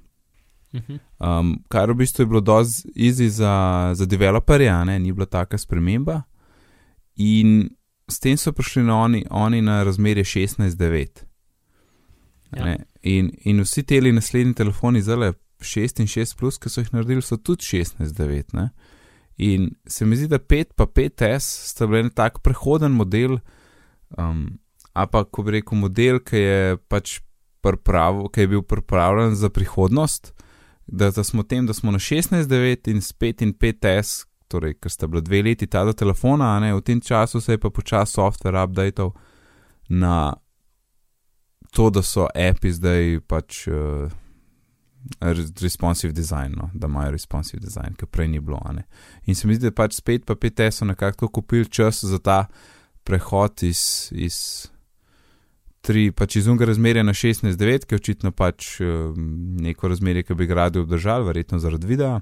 Mhm. Um, kar v bistvu je bilo dosti easy za, za developerje, a ne, ni bila taka sprememba. In s tem so prišli na oni, oni na razmerje 16-9. Ja. Ne, In, in vsi ti naslednji telefoni, zdaj 6 in 6, plus, ki so jih naredili, so tudi 16-9. ne. In se mi zdi, da 5 pa 5S sta bili en tak prehoden model, um, a pa ko bi rekel model, ki je pač priprav, ki je bil pripravljen za prihodnost, da, da smo tem, da smo na 16-9 in s 5 in 5S, torej, ker sta bila dve leti ta do telefona, ne, v tem času se je pa počasi software updateal na to, da so api zdaj pač uh, responsive design, no, da imajo responsive design, ki prej ni bilo. In se mi zdi, da pač spet pa 5S so nekako kupili čas za ta prehod iz. iz Tri, pač iz unga razmerja na 16-9, ki je očitno pač um, neko razmerje, ki bi ga radi obdržali, verjetno zaradi videa,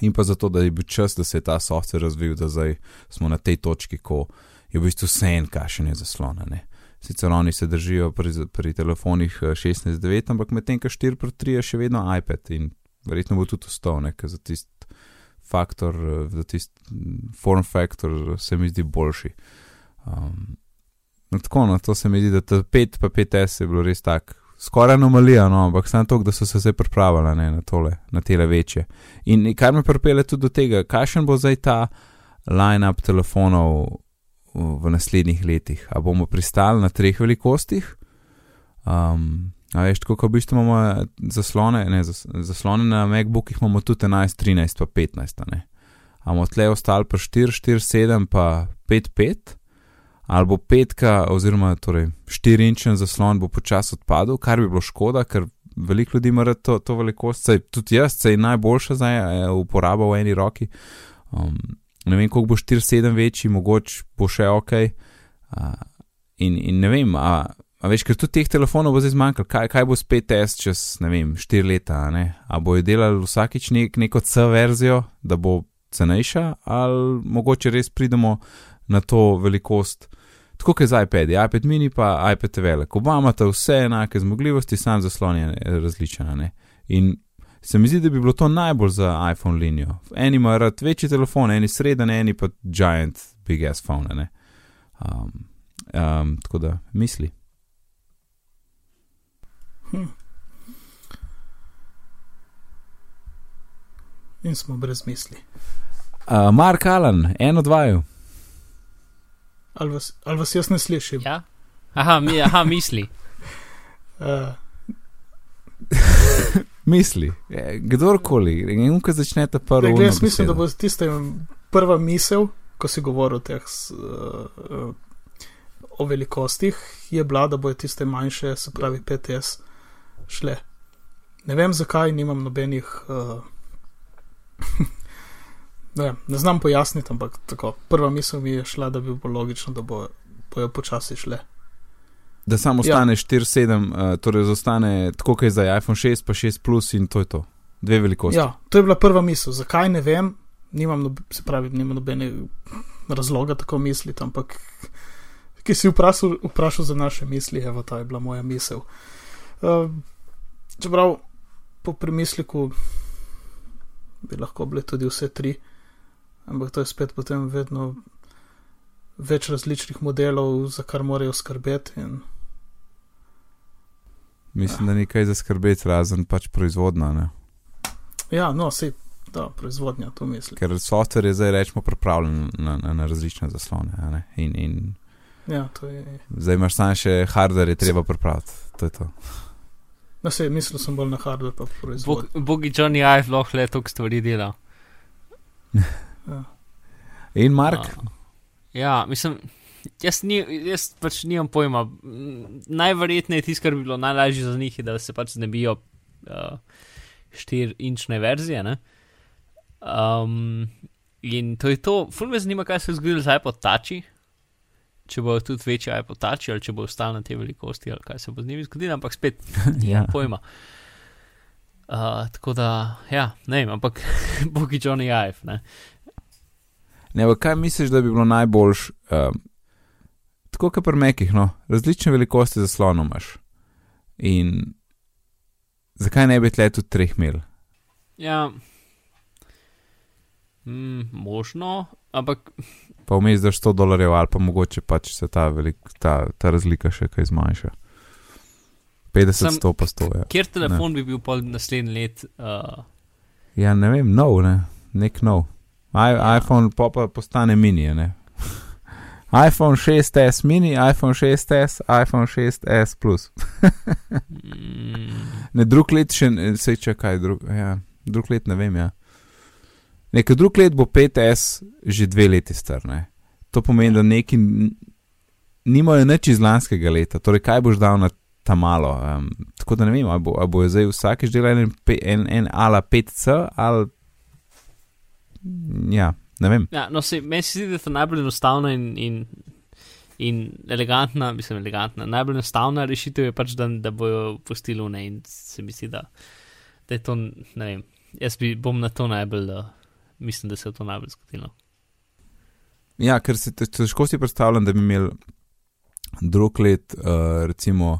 in pa zato, da je bil čas, da se je ta software razvil, da zdaj smo na tej točki, ko je v bistvu vse en kašenje zaslona. Ne. Sicer oni se držijo pri, pri telefonih eh, 16-9, ampak medtem, ko 4x3 je še vedno iPad in verjetno bo tudi ostal, ker za tisti faktor, eh, za tisti mm, form factor se mi zdi boljši. Um, no, tako, no, to se mi zdi, da ta 5 pa 5S je bilo res tak. Skoraj anomalija, no, ampak samo to, da so se zdaj pripravili ne, na tole, na tele večje. In kar me pripelje tudi do tega, kakšen bo zdaj ta line-up telefonov v naslednjih letih. A bomo pristali na treh velikostih, um, A veš, tako kot v bistvu imamo eh, zaslone, ne, zas, zaslone na MacBookih, imamo tudi 11, 13, pa 15. Ne. Amo tle ostali pa 4, 4, 7, pa 5, 5, ali bo petka, oziroma torej 4 inčen zaslon bo počasi odpadel, kar bi bilo škoda, ker veliko ljudi ima to, to velikost, saj tudi jaz, saj najboljša za uporabo v eni roki. Um, ne vem, koliko bo 4, 7 večji, mogoče bo še ok. Uh, in, in ne vem, a, a veš, ker tudi teh telefonov bo zdaj zmanjkalo, kaj, kaj bo spet S čez, ne vem, 4 leta, ne? a bojo delali vsakič nek, neko C verzijo, da bo cenejša, ali mogoče res pridemo na to velikost. Tako kot z iPad, iPad mini pa iPad velik. Oba imata vse enake zmogljivosti, sam zaslon je različen. In se mi zdi, da bi bilo to najbolj za iPhone linijo. Eni imajo rad večji telefon, eni sreden, eni pa giant, big ass phone. Um, um, tako da misli. Hm. In smo brez misli. Uh, Mark Allen, eno, dvaju. Ali vas, ali vas jaz ne slišim? Ja? Aha, mi, aha misli. Uh, misli, e, kdorkoli, in ko začne ta prvi. Glej, jaz mislim, da bo tista prva misel, ko si govoril teh uh, o velikostih, je bila, da bojo tiste manjše, se pravi PTS, šle. Ne vem, zakaj nimam nobenih. Uh, ne, ne znam pojasniti, ampak tako. Prva misel mi je šla, da bi bilo logično, da bo, bojo počasi šle. Da samo ostane ja. 4-7, uh, torej zostane tako, kot je za iPhone 6, pa 6 plus in to je to. Dve velikosti. Ja, to je bila prva misel. Zakaj ne vem, nimam, nobe, se pravi, nimam nobene razloga tako misliti, ampak ki si vprašal, vprašal za naše misli, evo, ta je bila moja misel. Uh, čeprav po premisliku bi lahko bile tudi vse tri, ampak to je spet potem vedno več različnih modelov, za kar morajo skrbeti. In... Mislim, ja. da ni kaj za skrbeti, razen pač proizvodna. Ne? Ja, no, se da proizvodnja, to mislim. Ker software je zdaj rečemo pripravljen na, na, na različne zaslone. In, in Ja, je... Zdaj imaš samo še hardware, je treba pripraviti. To je to. No, se, mislil sem bolj na hardware, pa proizvod. Bog, bogi Johnny Ive lahko le toliko stvari dela. ja. In Mark? Uh, ja, mislim, jaz, ni, jaz pač nimam pojma. Najverjetneje tisto, kar bi bilo najlažje za njih, je, da se pač znebijo uh, 4-inčne verzije. Um, in to je to, ful me zanima, kaj se je zgodilo z iPod Touch če bo tudi večji iPod Touch ali če bo ostal na tej velikosti ali kaj se bo z njimi zgodilo, ampak spet ja. pojma. Uh, tako da, ja, ne vem, ampak bogi Johnny Ive. Ne, kaj misliš, da bi bilo najboljš? Um, tako kot pri mekih, no, različne velikosti zaslonov imaš. In zakaj ne bi tle tudi treh mil? Ja, mm, možno, ampak pa vmes za 100 dolarjev, ali pa mogoče pač se ta, velik, ta, ta razlika še kaj zmanjša. 50, Sam, 100 pa 100. Ja. Kjer telefon ne. bi bil pol naslednji let? Uh... Ja, ne vem, nov, ne? nek nov. I, ja. iPhone pa, pa postane mini, ne. iPhone 6s mini, iPhone 6s, iPhone 6s plus. mm. Ne, drug let še, se čakaj, drug, ja, drug let ne vem, ja. Nekaj drug let bo 5S že dve leti star. Ne? To pomeni, da neki nimajo nič iz lanskega leta. Torej, kaj boš dal na ta malo? Um, tako da ne vem, ali bo, bo zdaj vsakeč delal en, en, en ala 5C ali. Ja, ne vem. Ja, no, se, meni se zdi, da je to najbolj enostavna in, in, in elegantna, mislim, elegantna. Najbolj enostavna rešitev je pač, da, da bojo pustili vne in se mi zdi, da, da je to, ne vem, jaz bi bom na to najbolj. Uh, mislim, da se je to najbolj zgodilo. Ja, ker se težko si predstavljam, da bi imel drug let, uh, recimo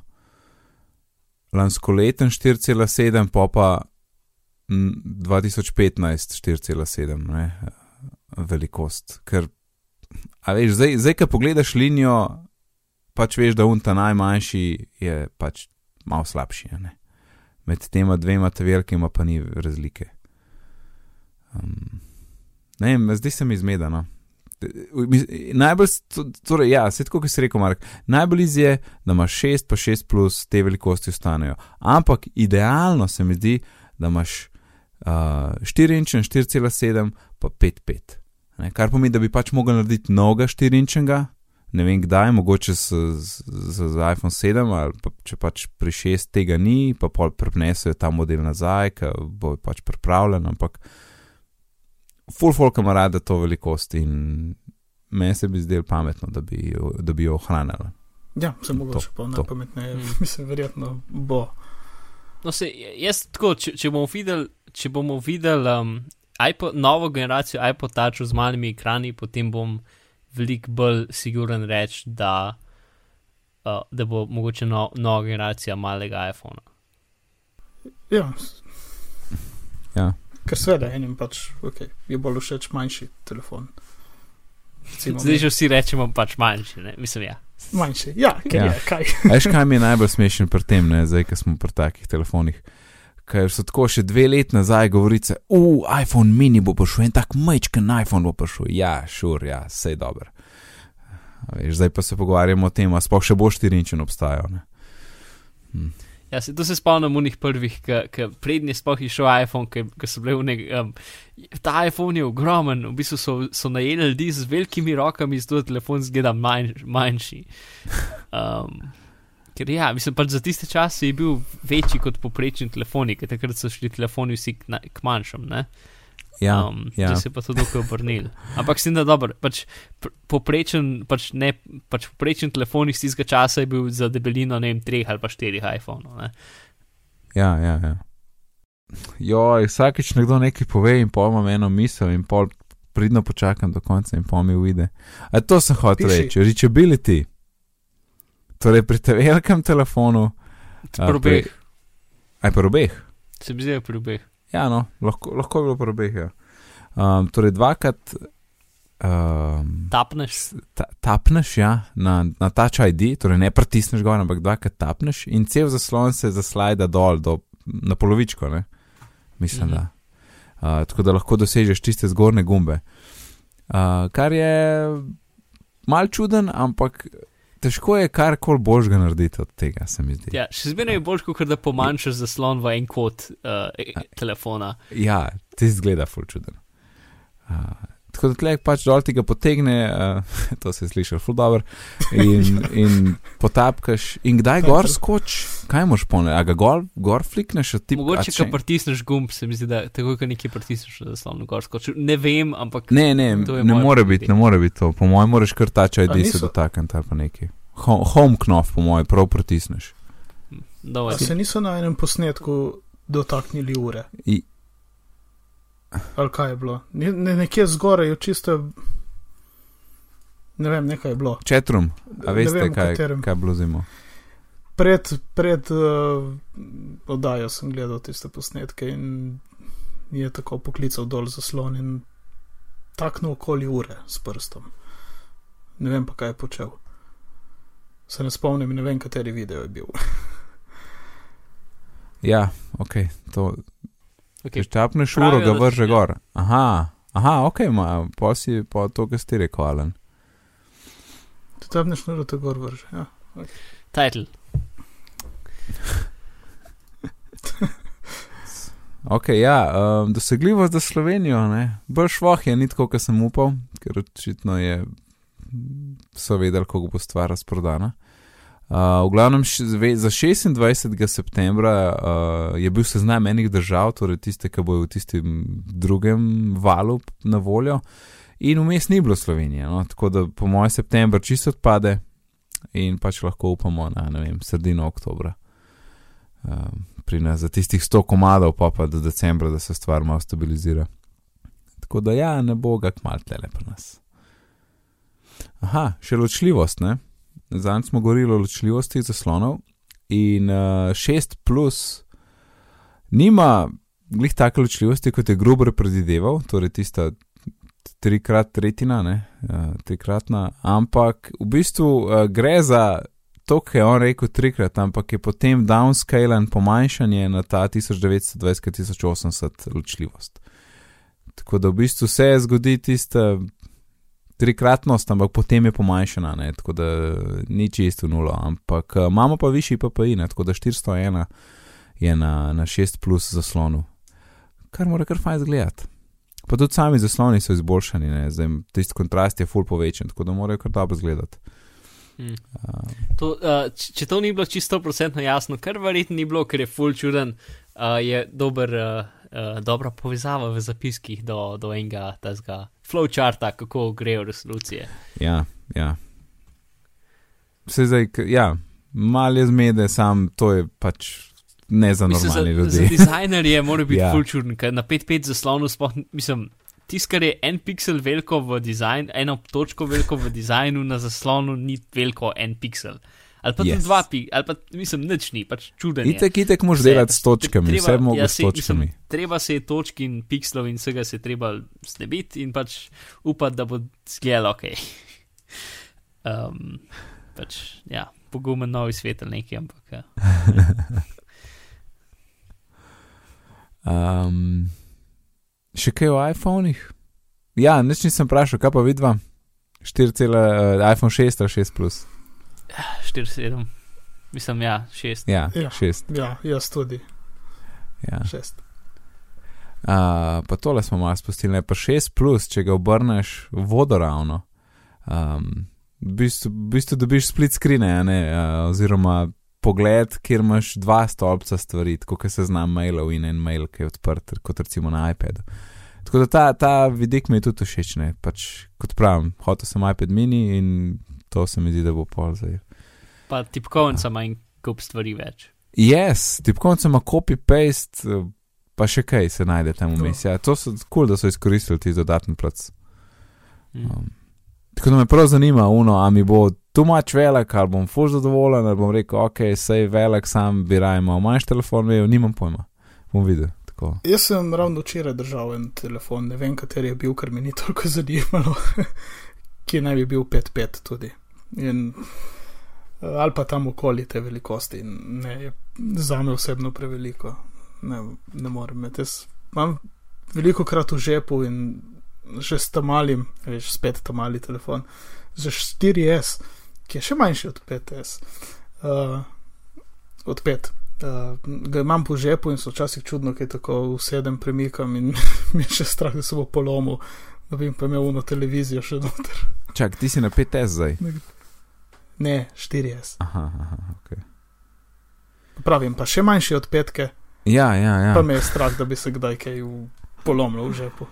lansko leten 4,7, pa pa 2015 4,7 velikost. Ker, a veš, zdaj, zdaj, ko pogledaš linijo, pač veš, da unta najmanjši je pač malo slabši. Med tema dvema velikima pa ni razlike. Um, Ne vem, zdi se mi zmedeno. Najbolj, torej, ja, se tako, kot si rekel, Mark, najbolj iz je, da imaš 6 pa 6 plus te velikosti ostanejo. Ampak idealno se mi zdi, da imaš uh, 4 inče, 4,7 pa 5,5. Kar pomeni, da bi pač mogel narediti noga 4 inčega, ne vem kdaj, mogoče z, z, z, z iPhone 7 ali pa če pač pri 6 tega ni, pa pol prenesejo ta model nazaj, ker bo pač pripravljen, ampak full folk ima rada to velikost in meni se bi zdelo pametno, da bi, da bi jo ohranili. Ja, se mogoče pa najpametneje, mislim, verjetno bo. No, se, jaz tako, če, če bomo videli, če bomo videli um, iPod, novo generacijo iPod Touch z malimi ekrani, potem bom veliko bolj siguren reči, da, uh, da bo mogoče no, nova generacija malega iPhona. Ja. ja. Ker seveda enim pač okay, je bolj všeč manjši telefon. Zdaj že vsi rečemo pač manjši, ne? mislim ja. Manjši, ja, ja. Je, kaj. Veš, kaj mi je najbolj smešen pri tem, ne? zdaj, ko smo pri takih telefonih. Ker so tako še dve leti nazaj govorice, uf, iPhone mini bo prišel, en tak majčken iPhone bo prišel. Ja, šur, ja, vse je dobro. Zdaj pa se pogovarjamo o tem, a spoh še bo štirinčen obstajal. Hm. Ja, se, to se spomnim unih prvih, ki prednji spoh je šel iPhone, ki so bili v nek. Um, ta iPhone je ogromen, v bistvu so, so najeli ljudi z velikimi rokami, zato telefon zgleda manj, manjši. Um, ker ja, mislim pač za tiste čase je bil večji kot poprečen telefon, ker takrat so šli telefoni vsi k, k manjšem, ne? Ja, um, ja. se je pa to dokaj obrnil. Ampak sem da dober, pač poprečen, pač ne, pač poprečen telefon iz tistega časa je bil za debelino, ne vem, treh ali pa štirih iPhone. Ne? Ja, ja, ja. Joj, vsakeč nekdo nekaj pove in pol imam eno misel in pol pridno počakam do konca in pol mi uide. A to sem hotel reči, reachability. Torej pri tem velikem telefonu. Pri obeh. Aj pri obeh. Se mi zdi, pri obeh. Ja, no, lahko, lahko je bilo po obeh. Ja. Um, torej, dvakrat. Um, tapneš. Ta, tapneš ja, na, na Touch ID, torej ne pritisneš gor, ampak dvakrat tapneš in cel zaslon se zaslajda dol, do, na polovičko, ne? mislim. Mm -hmm. uh, tako da lahko dosežeš tiste zgornje gumbe. Uh, kar je mal čuden, ampak težko je kar koli božga narediti od tega, se mi zdi. Ja, še zmeraj je bolj, kot da pomanjšaš zaslon v en kot uh, telefona. Ja, ti zgleda ful čuden. Uh, tako da tleh pač dol ti ga potegne, uh, to se sliši ful dobro, in, in potapkaš. In kdaj gor skoč, kaj moš pone, a ga gor, gor flikneš od tipa. Mogoče, če pritisneš gumb, se mi zdi, da tako, kot nekaj pritisneš zaslon, gor skoč. Ne vem, ampak. Ne, ne, ne more biti, ne more biti to. Po mojem, moraš kar tačaj, da se dotakneš ali pa nekaj. Home knov, po mojem, prav pritisneš. Se niso na enem posnetku dotaknili ure. I, Ali kaj je bilo? Ne, ne, nekje zgoraj je čisto. Ne vem, nekaj je bilo. Četrum, a veste, vem, kaj, kaj je bilo zimo. Pred, pred uh, oddajo sem gledal tiste posnetke in je tako poklical dol zaslon in takno okoli ure s prstom. Ne vem pa, kaj je počel. Se ne spomnim ne vem, kateri video je bil. ja, ok, to, Okay. Če čapneš uro, ga vrže gor. Aha, aha, ok, ma, pa si pa to, kar si rekel, Alen. Če čapneš uro, to gor vrže. Ja. Okay. Title. ok, ja, um, dosegljivost za Slovenijo, ne. Brž voh je, ni tako, kot sem upal, ker očitno je, so vedeli, kako bo stvar razprodana. Uh, v glavnem za 26. septembra uh, je bil seznam enih držav, torej tiste, ki bojo v tistem drugem valu na voljo, in vmes ni bilo Slovenije. No? Tako da po mojem septembru čisto odpade in pač lahko upamo na vem, sredino oktobra. Uh, pri nas za tistih 100 komadov, pa pa do decembra, da se stvar malo stabilizira. Tako da ja, ne bo ga kmalo tele pri nas. Aha, še ločljivost, ne? Zdaj smo govorili o ločljivosti zaslonov in uh, 6 plus nima glih take ločljivosti, kot je Gruber predvideval, torej tista trikrat tretjina, ne, uh, trikratna, ampak v bistvu uh, gre za to, kar je on rekel trikrat, ampak je potem downscale in pomanjšanje na ta 1920-1080 ločljivost. Tako da v bistvu se zgodi tista trikratnost, ampak potem je pomanjšana, ne, tako da ni čisto nulo. Ampak uh, imamo pa višji PPI, ne, tako da 401 je na, na 6 plus zaslonu, kar mora kar fajn izgledati. Pa tudi sami zasloni so izboljšani, ne, zdaj tisti kontrast je full povečen, tako da morajo kar dobro izgledati. Hmm. To, uh, če to ni bilo čisto procentno jasno, kar verjetno ni bilo, ker je full čuden, uh, je dober, uh, uh, dobra povezava v zapiskih do, do enega tega flowcharta, kako grejo resolucije. Ja, ja. Vse zdaj, ja, malo je zmede, sam to je pač ne za Mislim, normalne za, ljudi. za dizajnerje mora biti Ja. ja. full čuden, ker na 5-5 zaslonu sploh, mislim, tisto, kar je en pixel veliko v dizajnu, eno točko veliko v dizajnu na zaslonu, ni veliko en pixel. Ali pa yes. Dva pixela, ali pa mislim, nič ni, pač čuden. je. Itek, itek moš delati s točkami, treba- vse mogo ja, s sej, točkami. Mislim, treba se je točk in pixelov in vsega se treba znebiti in pač upati, da bo zgledalo ok. Um, pač, ja, pogumen novi svet ali nekaj, ampak. Ja. Um, še kaj o iPhonih? Ja, nič nisem vprašal, kaj pa vidva? 4, uh, iPhone 6 ali 6 plus. 4-7, mislim, ja, 6. Ja, Ja. 6. Ja, jaz tudi, Ja. šest. Uh, pa tole smo malo spustili, ne pa 6 plus, če ga obrneš vodoravno. Um, v, bistvu, v bistvu dobiš split screen, uh, oziroma pogled, kjer imaš dva stolpca stvari, tako kot se zna mailov in en mail, ki je odprt, kot recimo na iPadu. Tako da ta, ta vidik mi je tudi všeč, ne pač kot pravim, hotel sem iPad mini in to se mi zdi, da bo pol zdaj. Pa tipkovnica ima in kup stvari več. Yes, tipkovnica ima copy-paste, pa še kaj se najde tam vmes. Ja, to so kul, cool, da so izkoristili ti dodatni plac. Mm. Um, tako da me prav zanima, uno, a mi bo tu mač velik, ali bom fuž zadovoljen, ali bom rekel, ok, sej velik, sam bi raje imel manjši telefon, vejo, nimam pojma. Bom videl. Tako. Jaz sem ravno včeraj držal en telefon, ne vem, kateri je bil, ker me ni toliko zanimalo, ki naj bi bil 5-5 tudi. In, eh, ali pa tam okoli te velikosti, ne, je za me osebno preveliko. Ne, ne morem imeti. Jaz imam veliko krat v žepu in že s tam malim, veš, spet tam mali telefon, že 4S, ki je še manjši od 5S. Uh, od 5. Uh, ga imam po žepu in so včasih čudno, kaj tako usedem, premikam in mi je še strah, da se bo polomil, da bi jim pa imel eno televizijo še noter. Čak, ti si na 5S zdaj. Ne, 4S. Aha, aha, ok. Pravim, pa še manjši od petke, Ja, ja, ja. pa me je strah, da bi se kdaj kaj v- polomil v žepu.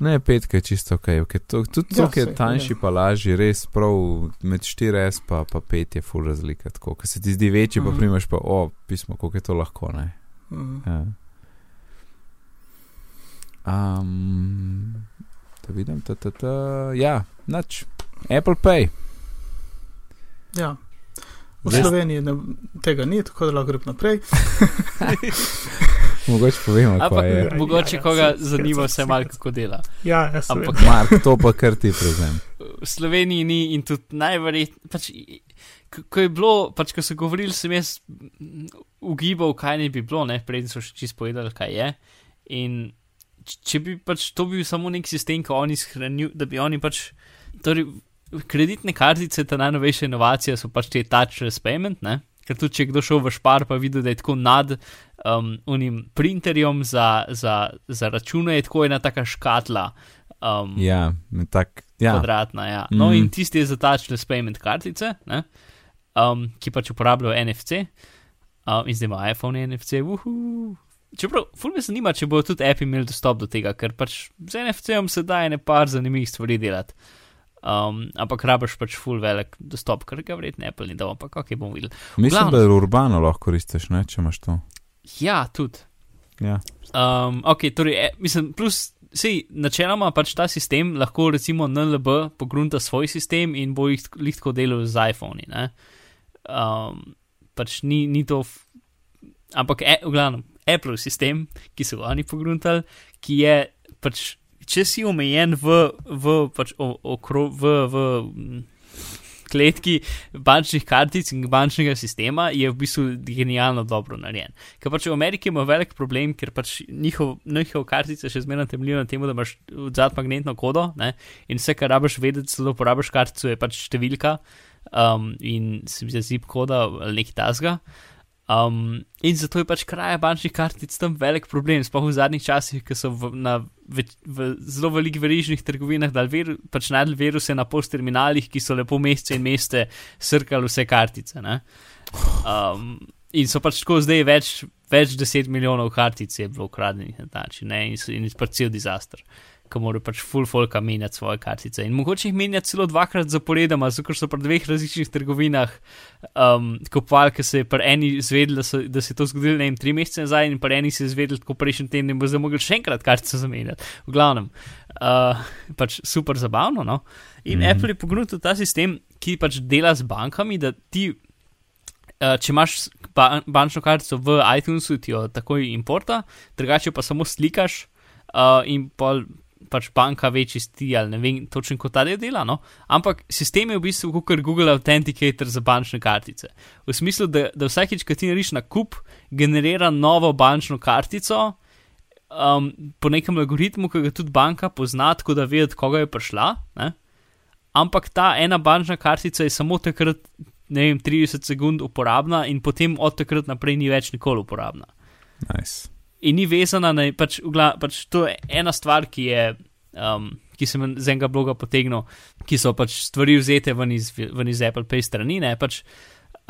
Ne, petka je čisto ok, okay. to, tudi Ja, to, ki je tanjši, ja. pa lažji, res prav med 4S pa, pa 5 je full razlika. Tako, ker se ti zdi večji, pa Mhm. primeš pa, o, pismo, koliko je to lahko, ne. Mm. Ja. Um, da vidim, ta, ta, ta, ja, nič. Apple Pay. Ja. V Zdaj- Sloveniji ne, tega ni, tako da lahko grem naprej. Mogoče povemo, Ampak je. Ja, mogoče ja, koga se- zanima se- vse malo, kako dela. Ja, jaz sem. Ampak Mark, to pa kar ti prevzem. v Sloveniji ni in tudi najverjetneje. Pač, ko- je bilo, pač, ko so govorili, sem jaz ugibal, kaj ne bi bilo, ne, preden so še čisto povedali, kaj je. In če bi pač to bil samo nek sistem, ki oni shranjujejo, da bi oni pač. Torej, kreditne kartice, ta najnovejša inovacija so pač te touchless payment, ne? ker tudi če je kdo šel v špar, pa videl, da je tako nad um, unim printerjem za, za, za račune, je tako ena taka škatla. Um, Ja, tak, ja. kvadratna. Ja. No, mm. in tisti je za touchless payment kartice, ne, um, ki pač uporabljajo NFC, um, in zdaj ima iPhone NFC. Uhu. Čeprav, ful me zanima, če bodo tudi api imeli dostop do tega, ker pač z NFC-om se da ene par zanimivih stvari delati. Um, ampak rabiš pač full velik dostop, ker ga verjetno Apple ni dal, ampak kako bomo videli. Mislim, glavnem. da urbano lahko koristiš, ne, če imaš to. Ja, tudi. Ja. Um, ok, torej, e, mislim, plus, sej, načeloma pač ta sistem lahko recimo NLB pogrunta svoj sistem in bo jih lahko delal z iPhone. Ne? Um, pač ni, ni to, f- ampak e, v glavnem, Apple sistem, ki so ga oni pogruntali, ki je pač, če si omejen v, v pač o, okro, v, v, kletki bančnih kartic in bančnega sistema je v bistvu genialno dobro narejen. Ker pač v Ameriki ima velik problem, ker pač njihov, njihov kartice še zmeraj temeljijo na tem, da imaš odzad magnetno kodo ne? in vse, kar rabiš vedeti, da uporabiš kartico, je pač številka um, in se mi zdi zip koda ali nekaj tasga. Um, in zato je pač kraja bančnih kartic tam velik problem, sploh v zadnjih časih, ki so v, na, v, v zelo velikih verižnih trgovinah vir, pač najdel viruse na postterminalih, ki so lepo mesece in mesece srkali vse kartice. Um, in so pač tako zdaj več, več deset milijonov kartic je bilo ukradenih na ta način in, in pač cel dizaster ki morajo pač full folka menjati svoje kartice. In mogoče jih menjati celo dvakrat zaporedoma, zato so pri dveh različnih trgovinah um, kupovali, ker se je pri eni zvedeli, da, se je to zgodilo ne vem, tri mesece nazaj, in pri eni se je zvedeli, ko prejšnji teden bo zdaj mogli še enkrat kartice zamenjati. V glavnem, uh, pač super zabavno. No? In mm -hmm. Apple je pognutil ta sistem, ki pač dela z bankami, da ti. Uh, če imaš ba bančno kartico v iTunesu, ti jo takoj importa, drugače pa samo slikaš uh, in pol pač banka večji sti ali ne vem točno, kako ta del dela. No? Ampak sistem je v bistvu kot Google Authenticator za bančne kartice. V smislu, da, da vsakeč, ko ti narediš na kup, generira novo bančno kartico um, po nekem algoritmu, ki ga tudi banka pozna, tako da ve, koga je prišla. Ne? Ampak ta ena bančna kartica je samo takrat, ne vem, 30 sekund uporabna in potem od takrat naprej ni več nikoli uporabna. Nice in ni vezana na. Pač, pač to je ena stvar, ki je. Um, ki sem z enega bloga potegnil, ki so pač stvari vzete ven iz, ven iz Apple Pay strani. Ne, pač,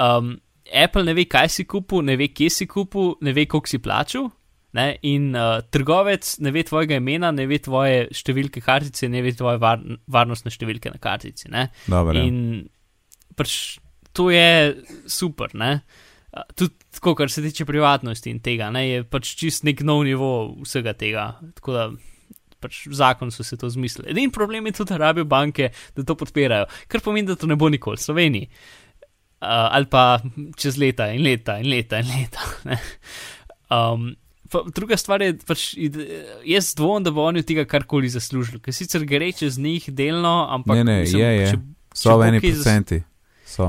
um, Apple ne ve, kaj si kupil, ne ve, kje si kupil, ne ve, koliko si plačal. Ne, in uh, trgovec ne ve tvojega imena, ne ve tvoje številke kartice, ne ve tvoje var, varnostne številke na kartici. Dobar, ja. in pač to je super. Ne. Tudi tako, kar se tiče privatnosti in tega, ne, je pač čist nek nov nivo vsega tega. Tako da pač zakon so se to zmislili. Edini problem je tudi, da rabijo banke, da to podpirajo, kar pomeni, da to ne bo nikoli v Sloveniji. Uh, ali pa čez leta in leta in leta in leta. um, pa, druga stvar je, pač, jaz dvomim, da bo oni od tega karkoli zaslužili, ker sicer gre čez njih delno, ampak ne, ne, mislim, je, je. Če, so eni procenti.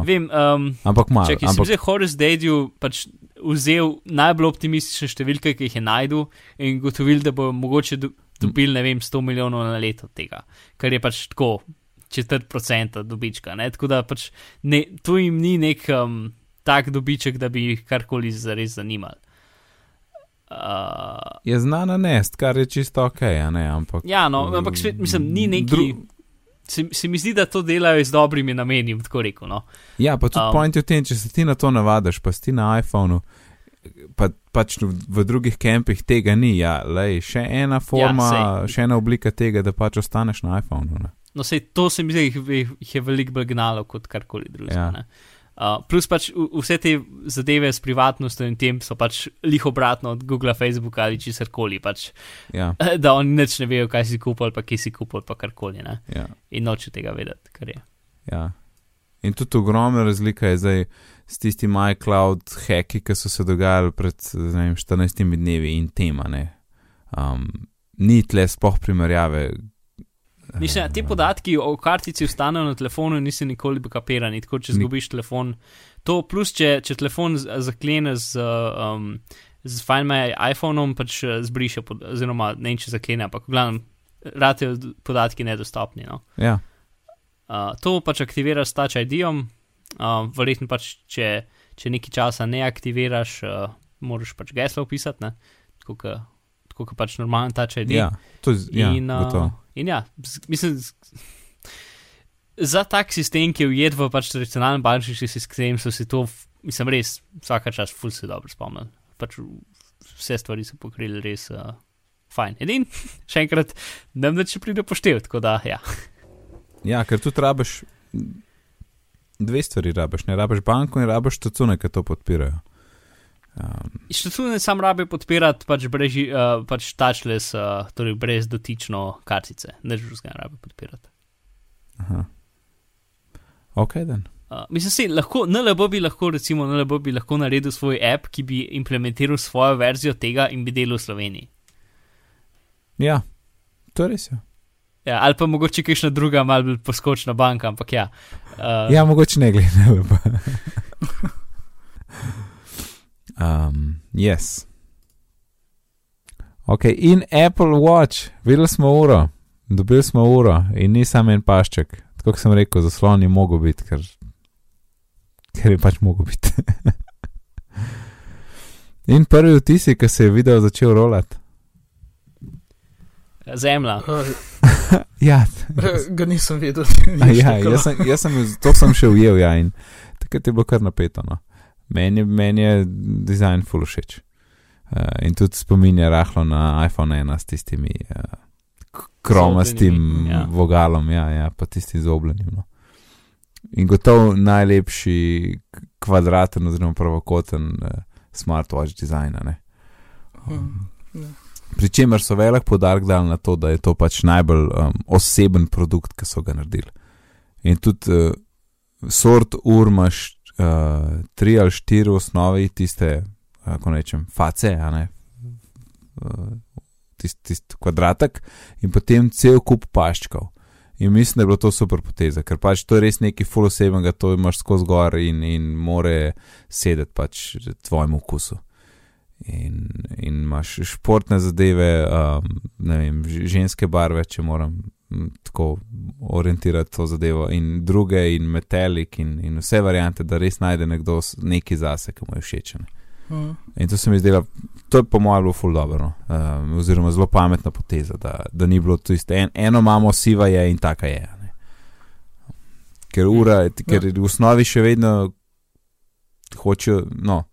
Vem, um, ampak malo. Če ampak... sem zdaj Horace Dadju pač vzel najbolj optimistične številke, ki jih je najdel, in gotovil, da bo mogoče dobili, ne vem, 100 milijonov na leto tega, kar je pač tako četrt procenta dobička. Ne? Tako da pač ne, tu jim ni nek um, tak dobiček, da bi jih karkoli zares zanimal. Uh, je znana nest, kar je čisto ok, ne, ampak. Ja, no, ampak svet, mislim, ni neki. Dru se, se mi zdi, da to delajo z dobrimi nameni, tako rekel. No. Ja, pa tudi um, point je v tem, če se ti na to navadiš, pa si na iPhonu. Pa, pač v drugih kempih tega ni, ja, lej, še ena forma, ja, še ena oblika tega, da pač ostaneš na iPhonu. Ne. No, sej, to se mi zdi, da jih je veliko bolj gnalo kot karkoli drugega. Ja. Uh, plus pač vse te zadeve s privatnostjo in tem so pač lih obratno od Google, Facebooka ali česar koli. Pač, ja. Da oni neč ne vejo, kaj si kupil, pa kje si kupil, pa karkoli. Ja. In noče tega vedeti, kar je. Ja. In tudi ogromna razlika je zdaj s tistimi iCloud hacki, ki so se dogajali pred vem, 14 dnevi in tema. Um, ni tle spoh primerjave, Mislim, ti podatki o kartici ostanejo na telefonu in nisi nikoli kapirani, tako če zgubiš telefon. To plus, če, če telefon zaklene z, um, z Find My iPhoneom, pač eh, zbriše, oziroma ne če zaklene, ampak glavno, rade podatki nedostopni. No. Ja. Uh, to pač aktiviraš s Touch ID-om, uh, verjetno pač, če, če nekaj časa ne aktiviraš, uh, moraš pač geslo upisati, tako kot pač normalen Touch ID. Ja, to je ja, in, uh, In ja, mislim, za tak sistem, ki je ujet v pač tradicionalen bančni sistem, so si to, mislim, res vsaka čas ful se dobro spomnil. Pač vse stvari so pokrili res uh, fajn. Edin, še enkrat, ne vem, če pride poštev, tako da ja. Ja, ker tu rabiš dve stvari, rabiš, ne rabiš banko in rabiš tacune, ki to podpirajo. Um, Številne sam rabi podpirati pač, uh, pač touchless, uh, torej brez dotično kartice, ne žužga rabi podpirati. Aha. Ok, dan. Uh, mislim, si, lahko, NLB bi lahko, recimo, NLB bi lahko naredil svoj app, ki bi implementiral svojo verzijo tega in bi delal v Sloveniji. Ja, to res je. Ja, ali pa mogoče kakšna druga, malo bolj poskočna banka, ampak ja. Uh, Ja, mogoče ne gledam. um, yes. Ok, in Apple Watch, videli smo uro, dobili smo uro in ni samo en pašček. Tako kot sem rekel, zaslon je mogel biti, ker, ker je pač mogel biti. in prvi vtisi, ki se je video začel rolati. Zemlja. Ja, ga nisem videl. Ja, jaz sem, jaz sem, to sem še ujel, ja, in takrat je bilo kar napeto. No. Meni, meni je dizajn full všeč. Uh, in tudi spominja rahlo na iPhone 1 s tistimi uh, kromastim ja. vogalom, ja, ja, pa tisti zobljenim. No. In gotovo najlepši kvadraten oziroma pravokoten uh, smartwatch dizajn. a ne. Hmm, ja. Pričemer so velik podarek dali na to, da je to pač najbolj um, oseben produkt, ki so ga naredili. In tudi uh, sort ur imaš uh, tri ali štiri osnovi, tiste, kako rečem, face, a ne. Uh, Tisti tist kvadratek in potem cel kup paščkov. In mislim, da je bilo to super poteza, ker pač to je res nekaj full osebnega, to imaš skozi gor in, in more sedeti pač tvojemu okusu in, in imaš športne zadeve, um, ne vem, ženske barve, če moram tako orientirati to zadevo, in druge, in metalik, in, in vse variante, da res najde nekdo nekaj zase, ki mu je všeč. ne. Hmm. In to se mi zdelo, to je po mojem bilo ful dobro, no. um, oziroma zelo pametna poteza, da, da ni bilo to isto. En, eno imamo siva je in taka je. a Ne. Ker ura, ker v osnovi še vedno hočejo, no,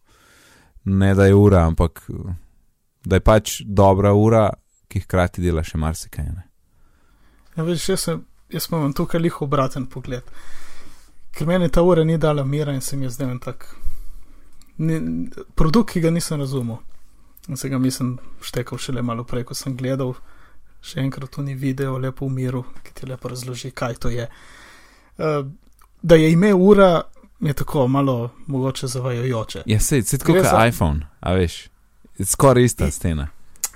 ne da je ura, ampak da je pač dobra ura, ki hkrati dela še marsikaj. Ne. Ja, veš, jaz, sem, jaz imam tukaj lih obraten pogled. Ker meni ta ura ni dala mira in se mi je zdel en tak ni, produkt, ki ga nisem razumel. In se ga mislim štekal šele malo prej, ko sem gledal. Še enkrat tu ni video, lepo v miru, ki ti lepo razloži, kaj to je. Uh, da je ime ura, je tako malo mogoče zavajajoče. Ja, tako Gre kot za- iPhone, a veš, skoraj ista stena.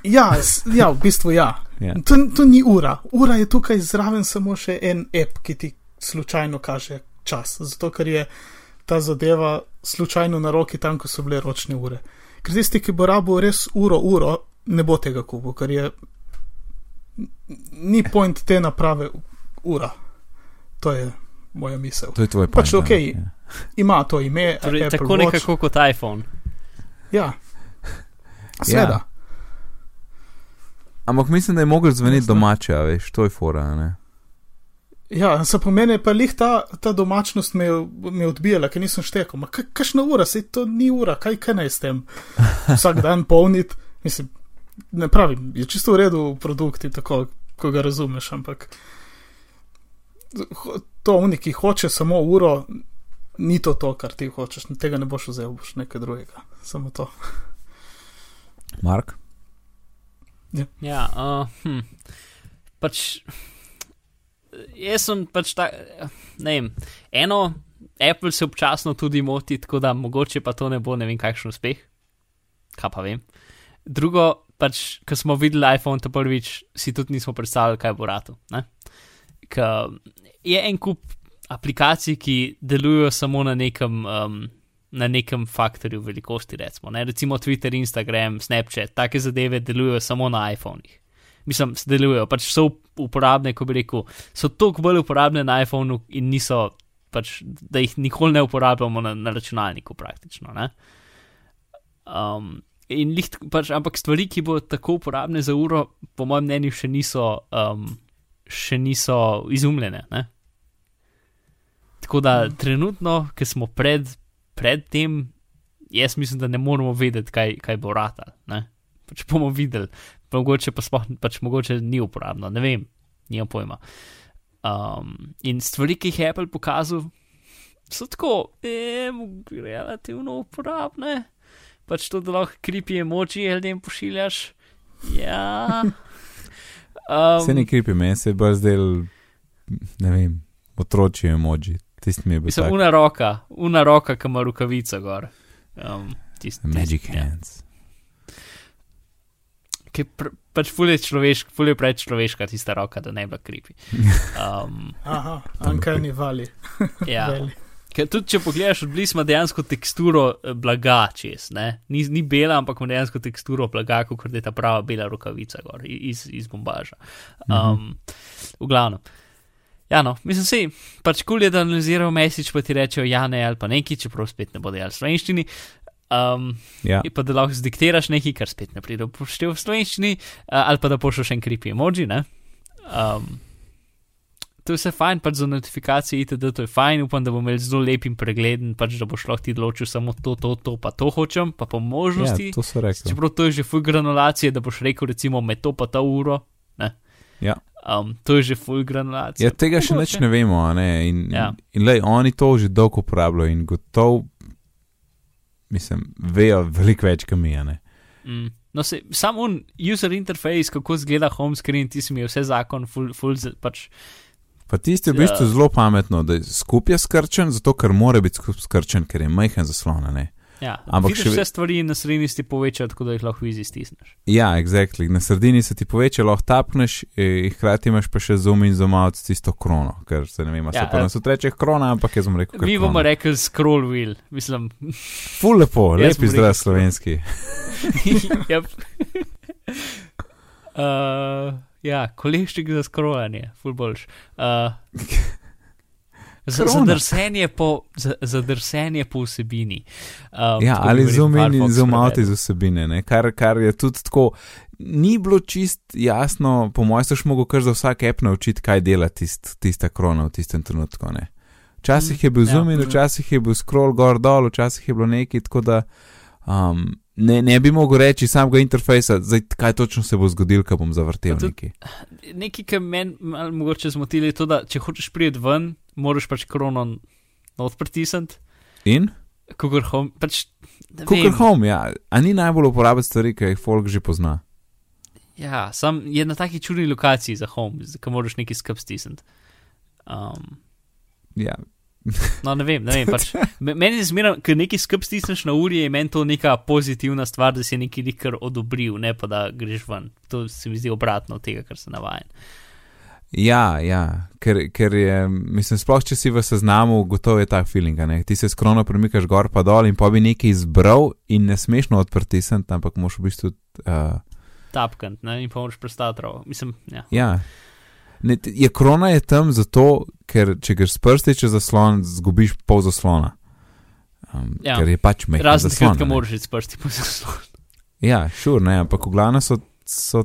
Ja, s- ja, v bistvu ja. Ja. To, to ni ura. Ura je tukaj zraven samo še en app, ki ti slučajno kaže čas. Zato, ker je ta zadeva slučajno na roki tam, ko so bile ročne ure. Ker tisti, ki bo rabo res uro, uro, ne bo tega kupil, ker je. Ni point te naprave ura. To je moja misel. To je tvoj Pač point, okej. ja. Ima to ime, Torej, Apple tako Watch. nekako kot iPhone. Ja, seveda. Ampak mislim, da je mogel zveneti Jasno. domače, veš, to je fora. Ne? Ja, se pomeni, pa lih ta, ta domačnost me, me odbijala, ker nisem štekel. Ma ka- kakšna ura, se to ni ura, kaj kaj naj s tem? Vsak dan polniti, mislim, ne pravim, je čisto v redu produkt in tako, ko ga razumeš, ampak to oni, ki hoče samo uro, ni to to, kar ti hočeš, tega ne boš vzel, boš nekaj drugega, samo to. Mark? Ja, uh, hm. pač. Jaz sem pač ta, ne vem, eno, Apple se občasno tudi moti, tako da mogoče pa to ne bo ne vem kakšen uspeh, kaj pa vem. Drugo, pač, ko smo videli iPhone, ta prvič, si tudi nismo predstavljali, kaj bo. Ker Je en kup aplikacij, ki delujejo samo na nekem, um, na nekem faktorju velikosti, recimo, ne? recimo Twitter, Instagram, Snapchat, take zadeve delujejo samo na iPhonih. Mislim, delujejo, pač so up- uporabne, ko bi rekel, so toliko bolj uporabne na iPhonu in niso, pač, da jih nikoli ne uporabljamo na, na računalniku praktično. Ne? Um, in lih, pač, ampak stvari, ki bodo tako uporabne za uro, po mojem mnenju, še niso, um, še niso izumljene. Ne? Tako da trenutno, ki smo pred, pred tem, jaz mislim, da ne moramo vedeti, kaj, kaj bo ratal. Ne? Pač bomo videli, pa mogoče pa sploh pač mogoče ni uporabno, ne vem, nimam pojma. Um, in stvari, ki jih je Apple pokazal, so tako eh, relativno uporabne. Pač to, da lahko kripi emoji ljudem pošiljaš. Ja. Um, Se ne kripi, meni se je bolj zdel, ne vem, otroči emoji. Tisti mi je bil Mislim, tak, una roka, una roka, ki ima rukavico gor. Um, tist, magic tist, ja. hands. ki pr, pač fulje človeška, fulje preveč človeška tista roka, da ne bi kripi. Um, Aha, Ankani vali. ja. Veli. Ker tudi če pogledaš od blizu, ima dejansko teksturo eh, blaga čez, ne? Ni, ni bela, ampak ima dejansko teksturo blaga, kot da je ta prava bela rokavica gor iz, iz bombaža. Um, v glavnem. Ja, no, mislim si, pač kul je, da analizirajo mesič, pa ti rečejo ja, ne ali pa neki, čeprav spet ne bodo jali slovenščini. Um, Ja. pa da lahko zdiktiraš nekaj, kar spet ne pride v poštev v slovenščini, uh, ali pa da pošljaš en creepy emoji, ne. Um, to je vse fajn, pač za notifikacije, itd. to je fajn, upam, da bom imel zelo lep in pregleden, pač da boš lahko ti določil samo to, to, to, pa to hočem, pa po ja, možnosti. to so rekli. Čeprav to je že full granulacije, da boš rekel, recimo, med to pa ta uro. Ne? Ja. Um, to je že full granulacija. Ja, tega še Mogoče. nič ne vemo, a ne? in, Ja. in, lej, oni to že dolgo uporabljajo in gotov, mislim, vejo veliko več, kot mi. Mm. No, se, sam un user interface, kako zgleda home screen, ti si mi vse zakon, full, full, pač, Pa tisti je v bistvu Ja. zelo pametno, da je skupaj skrčen, zato ker mora biti skupaj skrčen, ker je majhen zaslon, a ne. Ja, Ampak še vse stvari na sredini ti povečajo, tako da jih lahko easy stisneš. Ja, exactly. Na sredini se ti poveča, lahko tapneš, eh, hkrati imaš pa še zoom in zoom out s tisto krono, ker se ne vem, Ja, se pa eh, nas reče krona, ampak jaz bom rekel, Mi bomo krona. rekli scroll wheel, mislim. Ful lepo, lep izraz slovenski. yep. uh, ja, kolešček za scrollanje, full boljš. Uh, Krona. Zadrsenje, po, za, zadrsenje po vsebini. Um, Ja, ali zoom in, zoom out iz vsebine, ne? Kar, kar je tudi tako. Ni bilo čist jasno, po mojem, si mogel kar za vsak app naučiti, kaj dela tist, tista krona v tistem trenutku. Ne? Včasih je bil Ja. zoom in včasih je bil scroll gor dol, včasih je bilo nekaj, tako da um, ne, ne bi mogel reči samega interfejsa, zdaj, kaj točno se bo zgodilo, ko bom zavrtel tudi- nekaj. Kar meni mogoče zmotili, je to, da če hočeš priti ven, moraš pač krono not pritisniti, In? kukor home. Pač, vem. Home, ja, a ni najbolj uporaben stvari, ki jih folk že pozna. Ja, sam je na taki čudni lokaciji za home, ki moraš nekaj skup stisniti. Um, Ja, no, ne vem, ne vem. Pač, me- meni je zmeraj, ker nekaj skup stisneš na uri, je meni to neka pozitivna stvar, da si nekaj nikar odobril, ne pa da greš ven. To se mi zdi obratno od tega, kar se navaja. Ja, ja, ker, ker je, mislim, sploh če si v seznamu, gotovo je ta feeling. Ne? Ti se skrono premikaš gor pa dol in pa bi nekaj izbral in ne smeš not pritisniti, ampak moš v bistvu. Uh, Tapkant, ne, in pa moraš prestati rovo. Mislim, ja. ja. Ne, je krona je tam zato, ker če greš s prsti čez zaslon, zgubiš pol zaslona. Um, Ja. Ker je pač mehko. Razen takrat, ko zaslon. moraš iti s prsti po zaslonu. Ja, šur, ne, ampak v glavnem so, so,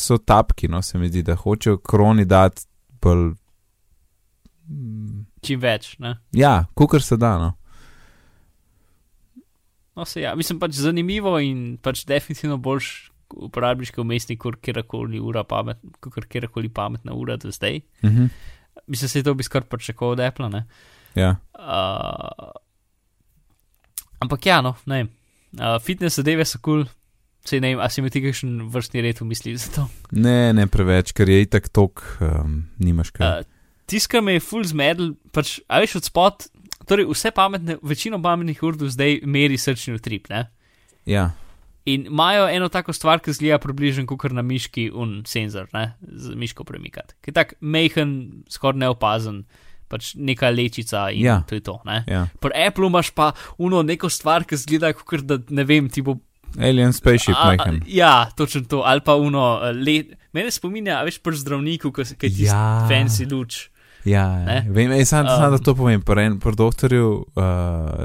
so tapki, no, se mi zdi, da hočejo kroni dati bolj. mm, Čim več, ne. Ja, kukar se da, no. No, se ja, mislim pač zanimivo in pač definitivno boljš uporabiš kot umestnik, kot kjerkoli ura pamet, kot kjerkoli pametna ura do zdaj. Uh -huh. Mislim, se to bi skoraj pričakoval od Apple, ne. Ja. Uh, ampak ja, no, ne. Uh, fitness zadeve so kul, cool. Se ne vem, a si imel ti kakšen vrstni red v misli za to. Ne, ne preveč, ker je itak tok, um, nimaš kaj. Uh, Tisto, kar me je full zmedel, pač, a veš od spot, torej vse pametne, večino pametnih ur do zdaj meri srčni utrip, ne. Ja, In imajo eno tako stvar, ki zgleda približno kot na miški un senzor, ne, z miško premikati. Ki je tak mehen, skoraj neopazen, pač neka lečica in Ja. to je to. Ne. ja. Pri Apple imaš pa uno neko stvar, ki zgleda kot da ne vem, ti bo. Alien spaceship, majhen. Ja, točno to. Ali pa uno, eh, le, mene spominja, a veš, pri zdravniku, ki tisti Ja. fancy luč. Ja, ja. vem, ej, sam, um, sam da to povem. Pri en- pri doktorju uh,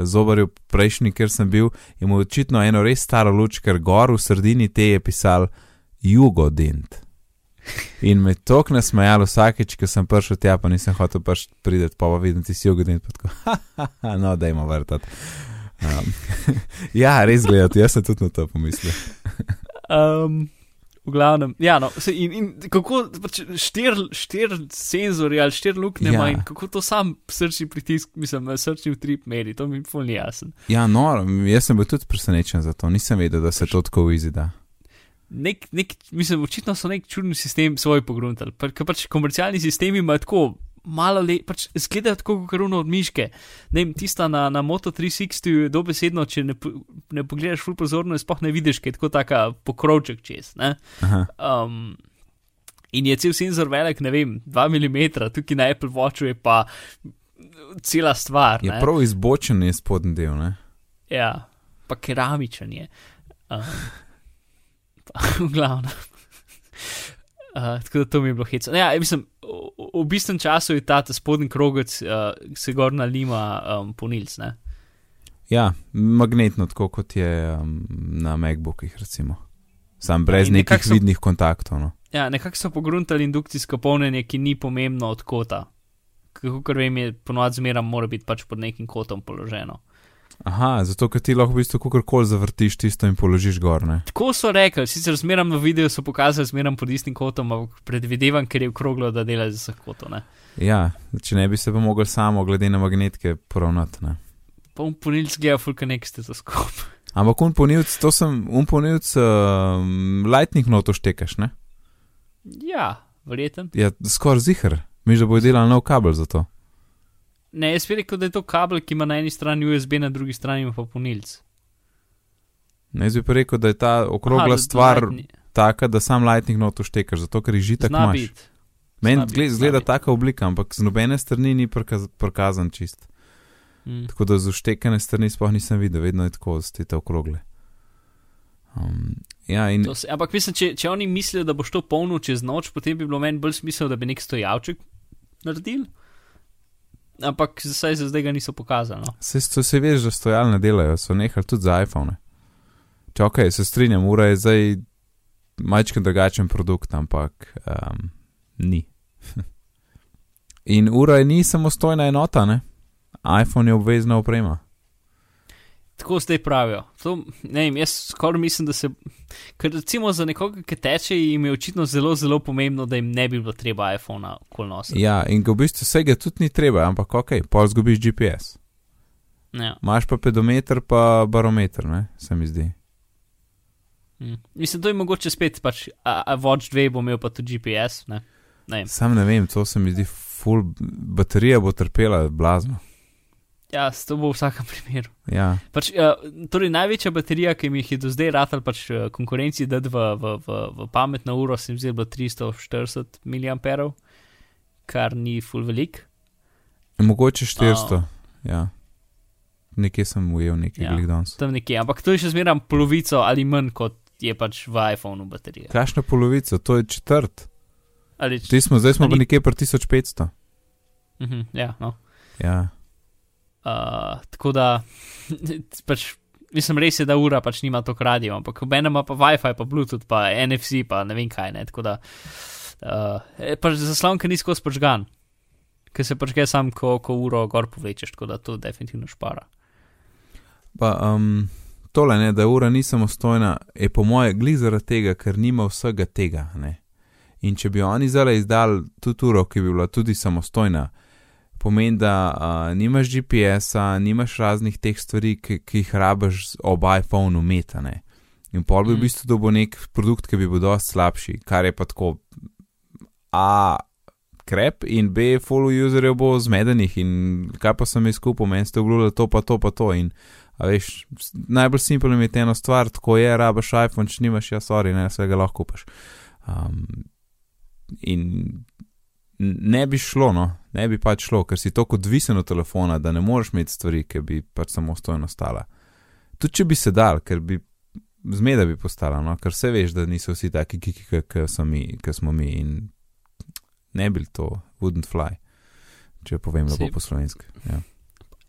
Zobarju, prejšnji, kjer sem bil, je mu očitno eno res staro luč, ker gor v sredini te je pisal Jugodint. In me tok nasmejalo vsakeč, ko sem prišel tja, pa nisem hotel priti, pa pa vidim ti si Jugodint, pa tako, ha, ha, ha, no, dajmo vrtati. Um, ja, res gledati, jaz sem tudi na to pomislil. Um, v glavnem, ja, no, se, in, in kako pač štir, štir senzori ali štir luknje Ja. ima in kako to sam srčni pritisk, mislim, srčni utrip meri, to mi je fulni jasen. Ja, no, jaz sem bil tudi presenečen za to, nisem vedel, da se to tako izida. Nek, nek, mislim, očitno so nek čudni sistem svoj pogruntali, ker pač komercialni sistemi imajo tako malo le, pač zgledajo tako kot runo od miške. Ne vem, tista na, na Moto 360 dobesedno, če ne, ne pogledaš ful pozorno, sploh ne vidiš, ker je tako taka pokrovček čez. Um, in je cel senzor velik, ne vem, 2 mm, tukaj na Apple Watchu je pa cela stvar. Je ne. prav izbočen je spodnji del, ne? Ja, pa keramičen je. Um, pa, v glavnem. Uh, tako da to mi je bilo hecno. Ja, mislim, v, v bistvu času je ta, ta spodnji krogec, uh, se gor nalima um, ponilc. Ne? Ja, magnetno, tako kot je um, na MacBookih, recimo. Sam brez in nekih so- vidnih kontaktov. No. Ja, nekako so pogruntali indukcijsko polnjenje, ki ni pomembno od kota. Kako vem, je ponovadi zmeraj mora biti pač pod nekim kotom položeno. Aha, zato ker ti lahko v bistvu kakorkoli zavrtiš tisto in položiš gor. Ne? Tako so rekli, sicer zmeraj v videu so pokazali zmeraj pod istim kotom, ampak predvidevam, ker je okroglo, da dela z vseh kotov. ne. Ja, če ne bi se pa mogel samo glede na magnetke poravnati. Ne? Pa um ponilc gleda fulka nek stetoskop. Ampak unponilc, to sem unponilc, uh, lightning noto štekaš, ne? Ja, verjeten. Ja, skoraj zihar. Mi že bo delal nov kabel za to. Ne, jaz bi rekel, da je to kabel, ki ima na eni strani USB, na drugi strani pa ponilc. Ne, jaz bi pa rekel, da je ta okrogla Aha, stvar taka, da sam lightning noto štekaš, zato ker jih žitak imaš. biti. Meni gled, zgleda taka oblika, ampak z nobene strani ni prikaz, prikazan čist. Mm. Tako da z uštekane strani sploh nisem videl, vedno je tako, stite okrogle. Um, ja, in Se, ampak mislim, če, če oni mislijo, da boš to polnil čez noč, potem bi bilo meni bolj smisel, da bi nek stojavček naredil. Ampak zdaj za zdaj ga niso pokazali. No. se, veš, da stojalne delajo, so nehali tudi za iPhone. Če ok, se strinjam, ura je zdaj majčken drugačen produkt, ampak um, ni. in ura ni samostojna enota, ne? iPhone je obvezna oprema. Tako zdaj pravijo. To, ne vem, jaz skoraj mislim, da se. Ker recimo za nekoga, ki teče, jim je očitno zelo, zelo pomembno, da jim ne bi bilo treba iPhona nosa. Ja, in v bistvu vsega tudi ni treba, ampak ok, pol zgubiš GPS. Ja. Imaš pa pedometer, pa barometer, ne, se mi zdi. Mm. Mislim, to je mogoče spet, pač, a, a Watch 2 bo imel pa tudi GPS. Ne? Ne vem. Sam ne vem, to se mi zdi full, baterija bo trpela blazno. Ja, to bo v vsakem primeru. Ja, Pač, uh, torej, največja baterija, ki mi jih je do zdaj ratal, pač uh, konkurenci dati v, v, v, v pametno uro, se mi zdi, da je bilo 340 mAh, kar ni full velik. mogoče 400. Ja. Nekje sem ujel nekaj Ja. danes. Tam nekje, ampak to je še zmeraj polovico ali manj kot je pač v iPhonu baterija. Kakšna polovica, to je četrt. Ali, Ti smo, zdaj smo Ali- pa nekje pri 1500. uh -huh, ja, no. Ja. Uh, tako da, pač, mislim, res je, da ura pač nima toliko radio, ampak obenem ima pa WiFi, pa Bluetooth, pa NFC, pa ne vem kaj. Ne, tako da, uh, pač zaslonka ni skozi počgan, ker se počge sam, ko, ko uro gor povlečeš, tako da to definitivno špara. Pa, um, tole, ne, da ura ni samostojna, je po moje glih zaradi tega, ker nima vsega tega. Ne. In če bi oni zdaj izdali tudi uro, ki bi bila tudi samostojna, pomeni, da uh, nimaš GPS-a, nimaš raznih teh stvari, ki, ki jih rabiš ob iPhonu metane. In pol bi v Mm. bistvu dobil nek produkt, ki bi bil dosti slabši, kar je pa tako A. Krep in B. Follow userjev bo zmedenih in kaj pa sem izkupil, meni ste obljubljali to, pa to, pa to. In, a veš, najbolj simpel je eno stvar, tako je, rabaš iPhone, če nimaš, ja, sorry, ne, vsega lahko kupaš. Um, in ne bi šlo, no, ne bi pač šlo, ker si tako odvisen od telefona, da ne moreš imeti stvari, ki bi pač samostojno stala. Tudi če bi se dal, ker bi zmeda bi postala, no, ker se veš, da niso vsi taki kiki, ki smo mi in ne bi to, wouldn't fly, če povem lepo po slovenski. Ja.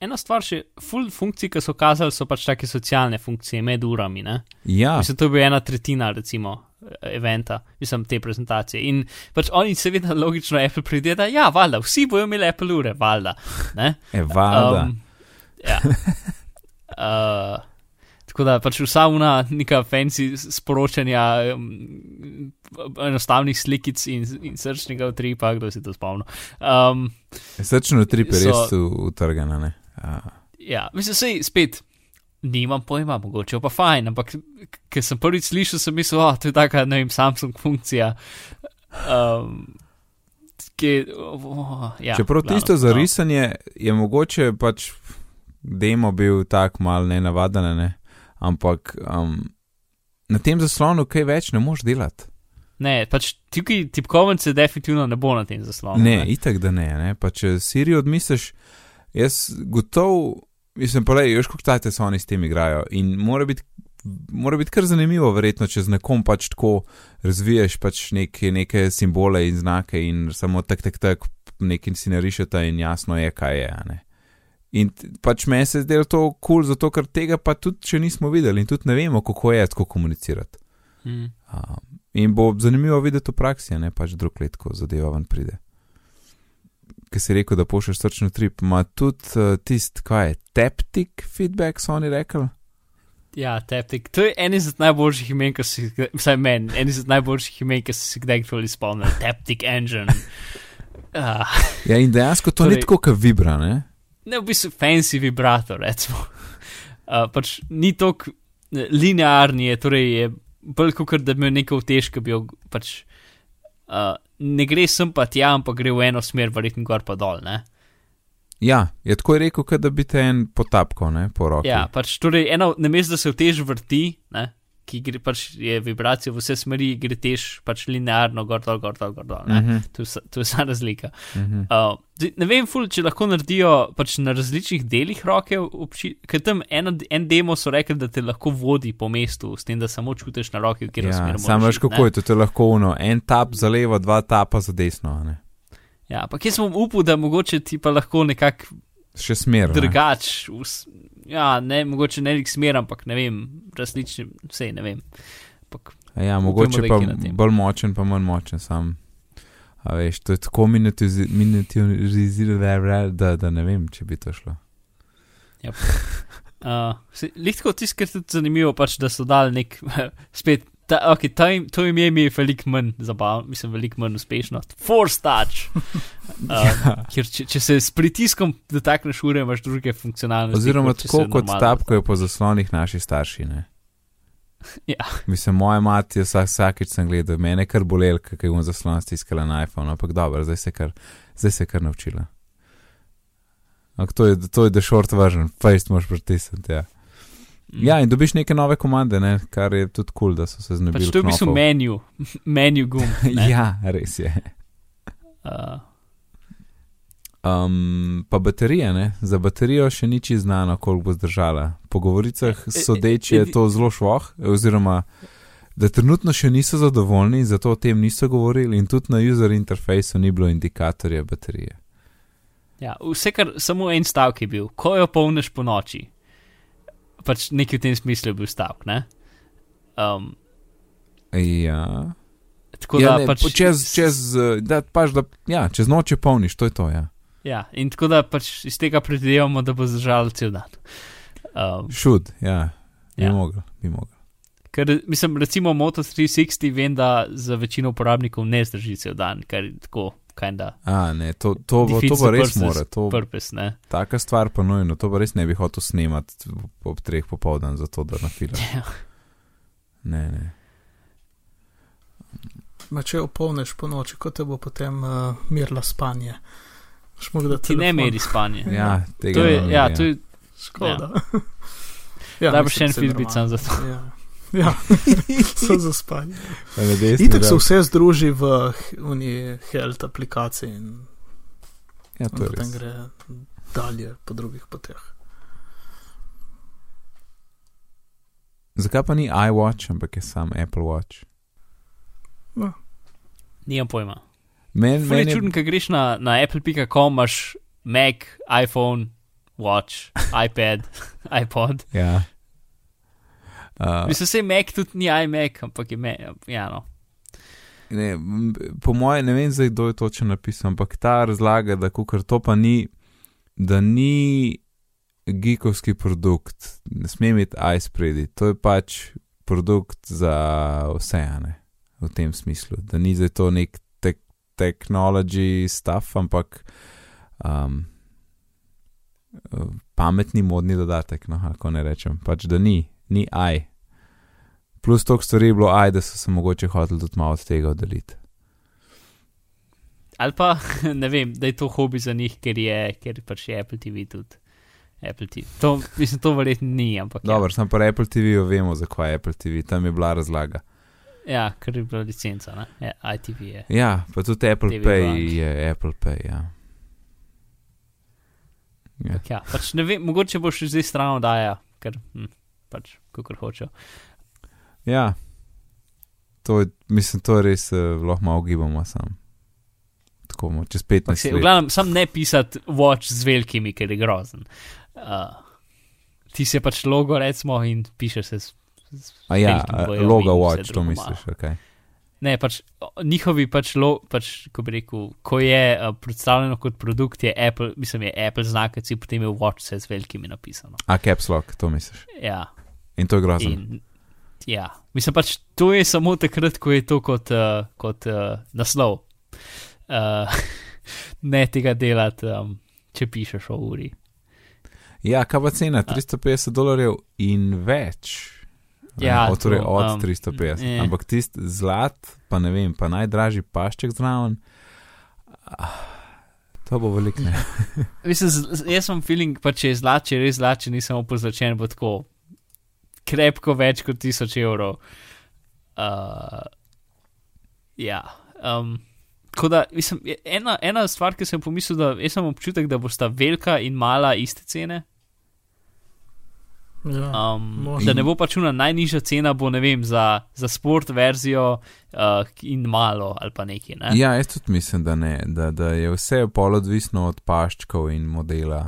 Ena stvar, še full funkcij, ki so kazali, so pač take socialne funkcije med urami. Ne? ja, Mislim, to je bila ena tretjina, recimo, eventa, mislim, te prezentacije. In pač oni seveda logično Apple pride, da ja, valjda, vsi bojo imeli Apple ure, valjda. ne. evada. Um, ja. uh, tako da pač vsa una neka fancy sporočanja um, enostavnih slikic in, in srčnega utripa, kdo si to spomnil. Um, Srčno trip je so- res u- utrgana, ne. A, ja, mislim, sej spet. Nimam pojma, mogoče pa fajn, ampak ker sem prvič slišal, sem mislil, da oh, to je taka, ne vem, Samsung funkcija. Um, ki, oh, ja, Čeprav glavno, tisto za no. risanje je mogoče pač demo bil tak mal nenavaden, ne? ampak um, na tem zaslonu kaj več ne moš delati. Ne, pač tukaj tipkovnice definitivno ne bo na tem zaslonu. Ne, itak da ne, ne. pa če Siri odmisliš, jaz gotov, mislim pa le, još kako tajte so oni s tem igrajo in mora biti. Mora biti kar zanimivo, verjetno, če z nekom pač tako razviješ pač neke, neke simbole in znake in samo tak, tak, tak, nekaj si narišete in jasno je, kaj je. Ne? In pač meni se zdelo to kul, cool, zato ker tega pa tudi še nismo videli in tudi ne vemo, kako je tako komunicirati. Mm. Um, in bo zanimivo videti v praksi, ne pač drug let, ko zadeva ven pride. Ker si rekel, da pošlješ srčno trip, ima tudi uh, tisti, kaj je, taptic feedback, so oni rekli. Ja, Taptic. To je en izmed najboljših imen, ki si jih, vsaj meni, en izmed najboljših imen, ki si jih kdajkoli spomnil. Taptic Engine. Uh, Ja, in dejansko to Torej- ni tako, kot vibra, ne? ne, v bistvu fancy vibrator, recimo. Uh, pač ni tako linearni, je, torej je bolj kot da bi imel neko tež, ki bi jo pač. Uh, ne gre sem pa tja, ampak gre v eno smer, verjetno gor pa dol. Ne? Ja, je tako je rekel, da bi te en potapkal, ne, po roki. Ja, pač torej eno, namesto da se v tež vrti, ne, ki gre pač je vibracija v vse smeri, gre tež pač linearno gor dol, gor dol, gor dol. uh Ne? -huh, To je vsa- to je vsa razlika. uh -huh. Uh, ne vem, ful, če lahko naredijo pač na različnih delih roke, obči- ker tam en, en demo so rekli, da te lahko vodi po mestu, s tem, da samo čutiš na roki, kjer Ja, smer sam veš, kako ne. je to, to je lahko uno, en tap za levo, dva tapa za desno, ne. Ja, ampak jaz sem upal, da mogoče ti pa lahko nekako Še smer. ne. drugač, us- ja, ne, mogoče ne nek smer, ampak ne vem, različni, vse ne vem. Ampak, A Ja, mogoče pa bolj močen, pa manj močen sam. A veš, to je tako miniaturizirano, da, da ne vem, če bi to šlo. uh, se- Lihko tisto, kar je tudi zanimivo, pač, da so dali nek, spet, ta, okay, ta, im- to ime mi je veliko manj zabavno, mislim, veliko manj uspešno. Force touch. Uh, ker če, če se s pritiskom dotakneš ure, imaš druge funkcionalnosti. Oziroma kot tako kot tapkajo po zaslonih naši starši. Ne? Ja. Mislim, moja mati je vsak, vsakič sem gledal, mene je kar bolel, kako je v zaslon stiskala na iPhone, ampak dobro, zdaj se kar, zdaj se kar naučila. Ampak to je, to je the short version, face moš pritisniti. Ja. Mm. ja, in dobiš neke nove komande, ne? kar je tudi kul, cool, da so se znebili. Pač to je v bistvu menu, menu gum. ja, res je. Uh, Um, pa baterije, ne? za baterijo še ni čisto znano, koliko bo zdržala. Po govoricah E, e, sodeč je edi- to zelo šloh, oziroma da trenutno še niso zadovoljni, zato o tem niso govorili, in tudi na user interfaceu ni bilo indikatorja baterije. ja, vse, kar samo en stavek je bil, ko jo polniš po noči. Pač nekaj v tem smislu je bil stavek. ne. Um, Ja, tako ja da ne, pač. čez, čez, eh, da, pač, da, ja, čez noč je polniš, to je to. Ja. Ja, in tako da pač iz tega predvidevamo, da bo zdržal cel dan. Um, Šud, ja, bi Ja. mogel, bi mogel. ker, mislim, recimo Moto 360 vem, da za večino uporabnikov ne zdrži cel dan, ker je tako, kinda, A, ne, to, to, bo, to the res mora, to, purpose, ne. taka stvar pa nujno, to pa res ne bi hotel snemati ob treh popoldan, zato da na film. Ja. Ne, ne. Ma če opolneš po noči, kot te bo potem uh, mirla spanje. Boš mogel da Ti ne meri spanje. Ja, tega To je, ne, ja, to je, Škoda. Ja, bo mislim, še en saj filbic sam za to. Ja, ja. so za spanje. Pa na desni Itek se vse združi v h- uni health aplikaciji in, Ja, in potem gre dalje po drugih poteh. Zakaj pa ni iWatch, ampak je sam Apple Watch? Nimam pojma. Men, je men je, čuden, ker greš na, na apple.com, imaš Mac, iPhone, Watch, iPad, iPod. ja. Uh, Mislim, se Mac tudi ni iMac, ampak je Mac, ja, no. ne, po mojem, ne vem zdaj, kdo je točno napisal, ampak ta razlaga, da kukar to pa ni, da ni geekovski produkt, ne sme imeti iSpreadi, to je pač produkt za vse, a ne, v tem smislu, da ni zdaj to nek tek, technology stuff, ampak um, pametni modni dodatek, no, kako ne rečem, pač da ni, ni i. Plus toliko stvari je bilo i, da so se mogoče hoteli tudi malo od tega oddaljiti. ali pa ne vem, da je to hobi za njih, ker je, ker pač je Apple TV tudi. Apple TV. To, mislim, to verjetno ni, ampak. Dobro, ja. sem pa Apple TV, vemo, zakaj je Apple TV, tam je bila razlaga. Ja, ker je bila licenca, ne? Ja, ITV je. Ja, pa tudi Apple TV Pay bank. je Apple Pay, ja. Ja. Ja, pač ne vem, mogoče bo še zdaj stran oddaja, ker hm, pač, kako hočejo. ja. To, je- mislim, to res uh, lahko malo gibamo sam. Tako, mo- čez 15 Ampak se, v let. glavnem, sam ne pisati watch z velikimi, ker je grozen. Uh, ti se pač logo, recimo, in piše se. S, s A ja, logo watch, to misliš, malo. ok. Ne, pač njihovi, pač, lo, pač, ko bi rekel, ko je uh, predstavljeno kot produkt, je Apple, mislim, je Apple znak, ki potem je watch se z velikimi napisano. A caps lock, to misliš. Ja, In to je grozno. in, ja. mislim pač, to je samo takrat, ko je to kot, uh, kot uh, naslov. Uh, ne tega delati, um, če pišeš o uri. Ja, kaj pa cena? 350 dolarjev in več. Ja, od, torej to, od um, 350. eh. Ampak tisti zlat, pa ne vem, pa najdražji pašček zraven. ah, To bo velik ne. Mislim, jaz sem feeling, pa če je zlat, če je res zlat, če nisem opozorčen, bo tako krepko več kot 1000 evrov. Uh, ja. Um, tako da, mislim, je ena, ena stvar, ki sem pomislil, da sem občutek, da bosta velika in mala iste cene. Ja. Um, Možno. da ne bo pač una najnižja cena, bo ne vem, za, za sport verzijo uh, in malo ali pa nekaj. Ne? Ja, jaz tudi mislim, da ne, da, da je vse pol odvisno od paščkov in modela.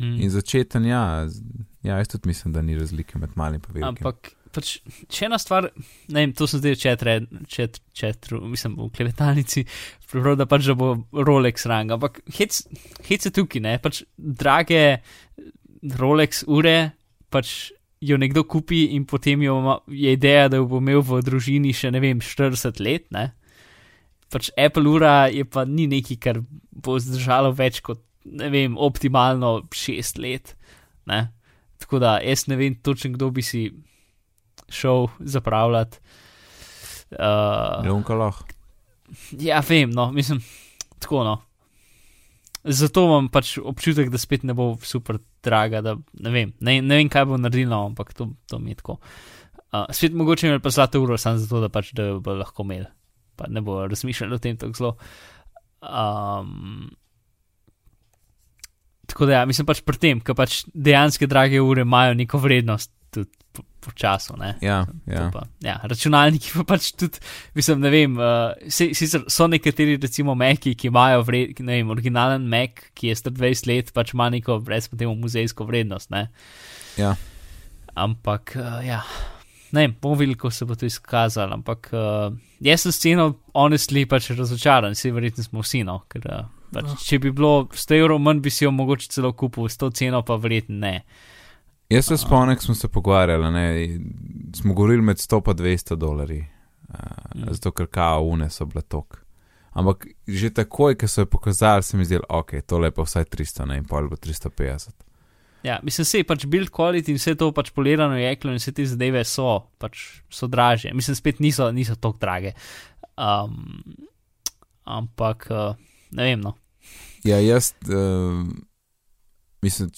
Mm. In začeten, ja, ja, jaz tudi mislim, da ni razlike med malim in velikim. Ampak, pač, če ena stvar, ne vem, to sem zdaj četr, čet, četr, mislim, v klepetalnici, prebral, da pač da bo Rolex rang, ampak hec, hec je tukaj, ne, pač drage Rolex ure, pač jo nekdo kupi in potem jo ima, je ideja, da jo bo imel v družini še ne vem, 40 let, ne. Pač Apple ura je pa ni nekaj, kar bo zdržalo več kot, ne vem, optimalno 6 let, ne. Tako da jaz ne vem točno, kdo bi si šel zapravljati. Uh, Je unka lahko. ja, vem, no, mislim, tako no. Zato imam pač občutek, da spet ne bo super draga, da ne vem, ne, ne vem, kaj bo naredilo, ampak to, to mi je tako. Uh, spet mogoče imeli pa zlato uro, samo zato, da pač da bo lahko imeli, pa ne bo razmišljali o tem tako zelo. Um, tako da ja, mislim pač pri tem, ker pač dejansko drage ure imajo neko vrednost tudi po, času, ne. Ja, ja. Pa, ja, računalniki pa pač tudi, mislim, ne vem, uh, si, sicer so nekateri, recimo, Meki, ki imajo, vred, ne vem, originalen Mac, ki je star 20 let, pač ima neko, recimo, temu muzejsko vrednost, ne. Ja. Ampak, uh, ja, ne vem, bomo videli, kako se bo to izkazalo, ampak uh, jaz sem s ceno, honestly, pač razočaran, vsi verjetno smo vsi, no, ker uh, pač, Ja. če bi bilo 100 evrov manj, bi si jo mogoče celo kupil, s to ceno pa verjetno ne. Jaz se spomnim, smo se pogovarjali, ne, smo govorili med 100 in 200 dolarji, uh, Mm. zato ker kao une so bile tok. Ampak že takoj, ko so jo pokazali, se mi zdi, ok, tole je pa vsaj 300, ne, in pol bo 350. Ja, mislim, se pač build quality in vse to pač polirano jeklo in vse te zadeve so, pač so draže. Mislim, spet niso, niso tako drage. Um, ampak, uh, ne vem, no. Ja, jaz uh, mislim,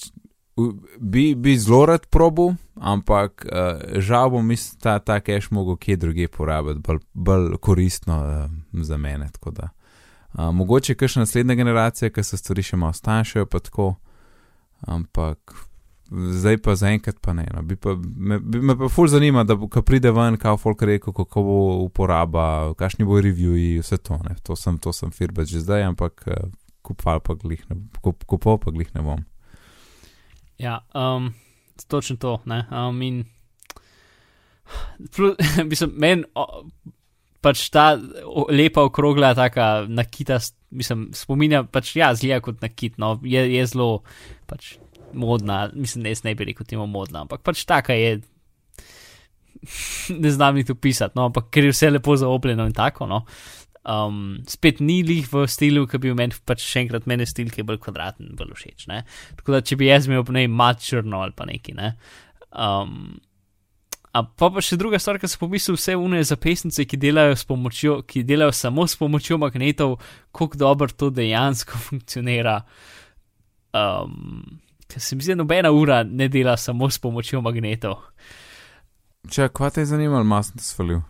bi, bi zelo rad probil, ampak uh, žal bom mislim, ta, ta cache mogel kje druge porabiti, bolj, bolj koristno uh, za mene. da. Uh, mogoče kakšna naslednja generacija, ki se stvari še malo stanjšajo, pa tako, ampak zdaj pa zaenkrat pa ne. No. Bi pa, me, bi me pa ful zanima, da ko pride ven, kao folk rekel, kako bo uporaba, kakšni bo reviewji, vse to. Ne. To sem, to sem firbat že zdaj, ampak uh, kupal pa glih ne, kup, kupal pa glih ne bom. Ja, um, točno to. Um, in, plus, mislim, meni o, pač ta o, lepa okrogla, taka nakita, mislim, spominja, pač ja, zlija kot nakit, no, je, je zelo pač modna, mislim, ne, ne bi rekel temu modna, ampak pač taka je. Ne znam niti opisati, no, ampak ker je vse lepo zaopljeno in tako. No. Um, spet ni lih v stilu, ki bi meni, pač še enkrat meni stil, ki je bolj kvadraten, bolj všeč. Ne. Tako da, če bi jaz imel, ne mat črno ali pa neki, ne. Um, A pa pa še druga stvar, ki sem pomislil, vse une zapestnice, ki delajo, pomočjo, ki delajo samo s pomočjo magnetov, kako dobro to dejansko funkcionira. Um, ker se mi zdi, nobena ura ne dela samo s pomočjo magnetov. Če, kva te je zanimalo, mas sem te svalil.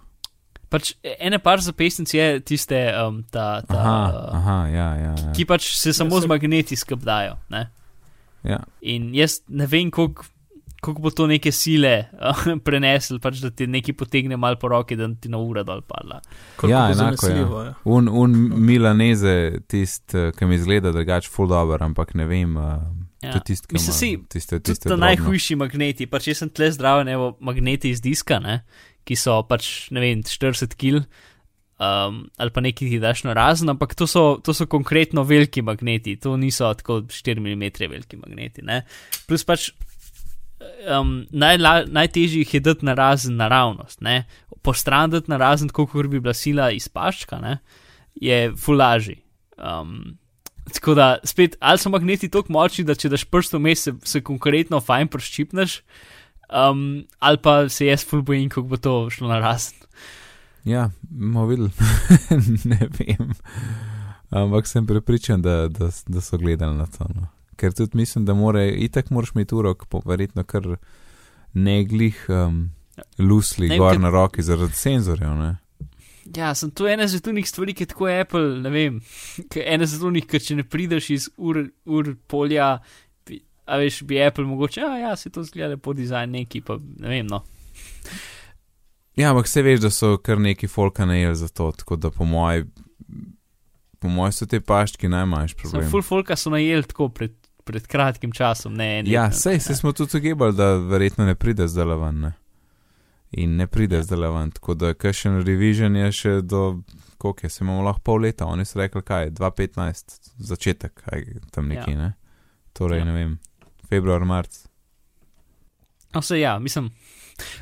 Pač ene par zapestnic je tiste, um, ta, ta, Aha, uh, aha, ja, ja. ja. ki pač se samo Ja, se- z magneti skrbdajo. Ne? ja. In jaz ne vem, koliko koliko bo to neke sile uh, prenesel, pač, da ti nekaj potegne mal po roki, da ti na ura dol padla. Koliko Ja, bo enako, zanesljivo, ja. Un, un Milaneze, tist, eh, ki mi izgleda drugače full dobro, ampak ne vem. Uh, Ja. Je tisto, Mislim, si, tiste, Tudi tiste ta drobno. najhujši magneti, pač jaz sem tle zdraven, evo, magneti iz diska, ne, ki so pač, ne vem, 40 kg. Um, ali pa nekaj, ki ti daš na razen, ampak to so, to so konkretno veliki magneti, to niso tako 4 mm veliki magneti. Ne? Plus pač um, najla, najtežje jih je dati na razen naravnost, ne? po stran dati na razen, kot bi bila sila iz paščka, ne? je fulaži. Um, tako da spet, ali so magneti tako močni, da če daš prst vmes, se, se konkretno fajn prščipneš, um, ali pa se jaz ful bojim, kako bo to šlo na razen. Ja, bomo videli. ne vem. Ampak sem prepričan, da, da, da so gledali na to. No. Ker tudi mislim, da more, itak moraš imeti uro, ko verjetno kar neglih um, lusli Ne, gor ker- na roki zaradi senzorjev. Ne? Ja, sem tu ena zatunih stvari, ki je tako Apple, ne vem, ena zatunih, ker če ne prideš iz ur, ur polja, a veš, bi Apple mogoče, a ja, se to zgleda po dizajnu neki, pa ne vem, no. Ja, ampak se veš, da so kar neki folka najeli za to, tako da po mojem, po mojem so te paščki najmanjši Sem problem. full folka so najeli tako pred, pred kratkim časom, ne en Ja, sej, sej smo tudi ugibali, da verjetno ne pride zdaj ven. Ne? In ne pride Ja. zdaj ven, tako da kakšen revision je še do, koliko je, se imamo lahko pol leta, oni so rekli, kaj, 2015, začetek, kaj, tam nekje, ja. ne. Torej, ja. ne vem, februar, marc. No, se ja, mislim.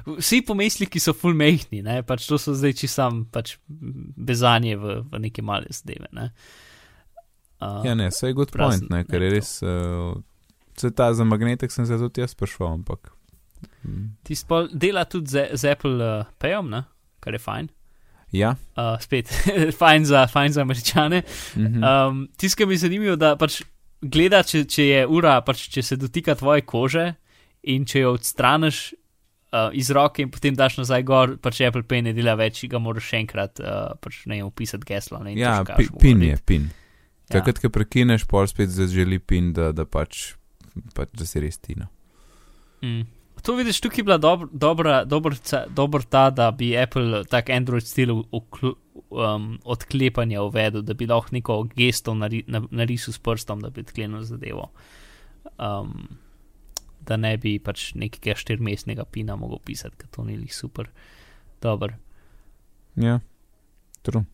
Vsi pomisliki so full mehni, ne, pač to so zdaj čisto sam, pač bezanje v, v neke male zadeve, ne. Uh, Ja, ne, sej good prazen point, ne, ker je nekdo. res, uh, se ta za magnetek sem se tudi jaz sprašval, ampak. mm, Tisti pol dela tudi z, z Apple uh, Payom, ne, kar je fajn. Ja, Uh, spet, fajn za, fajn za američane. mhm. Um, Tisto, kar mi je zanimivo, da pač gleda, če, če je ura, pač če se dotika tvoje kože in če jo odstraniš uh, iz roke in potem daš nazaj gor, pač Apple Pay ne dela več, ga moraš še enkrat uh, pač ne upisati geslo. Ne, ja pi, pin je, pin. Ja. Takrat, ko prekineš, pol spet zaželi pin, da, da pač, pač, da si res tina. Mm. To vidiš, tukaj je bila dob, dobra, dober, ca- dober ta, da bi Apple tak Android stil um, odklepanja uvedel, da bi lahko neko gesto nari, na, narisal s prstom, da bi odklenil zadevo. Um, da ne bi pač nekega štirmestnega pina mogel pisati, ker to ni lih super. Dober. Ja, true.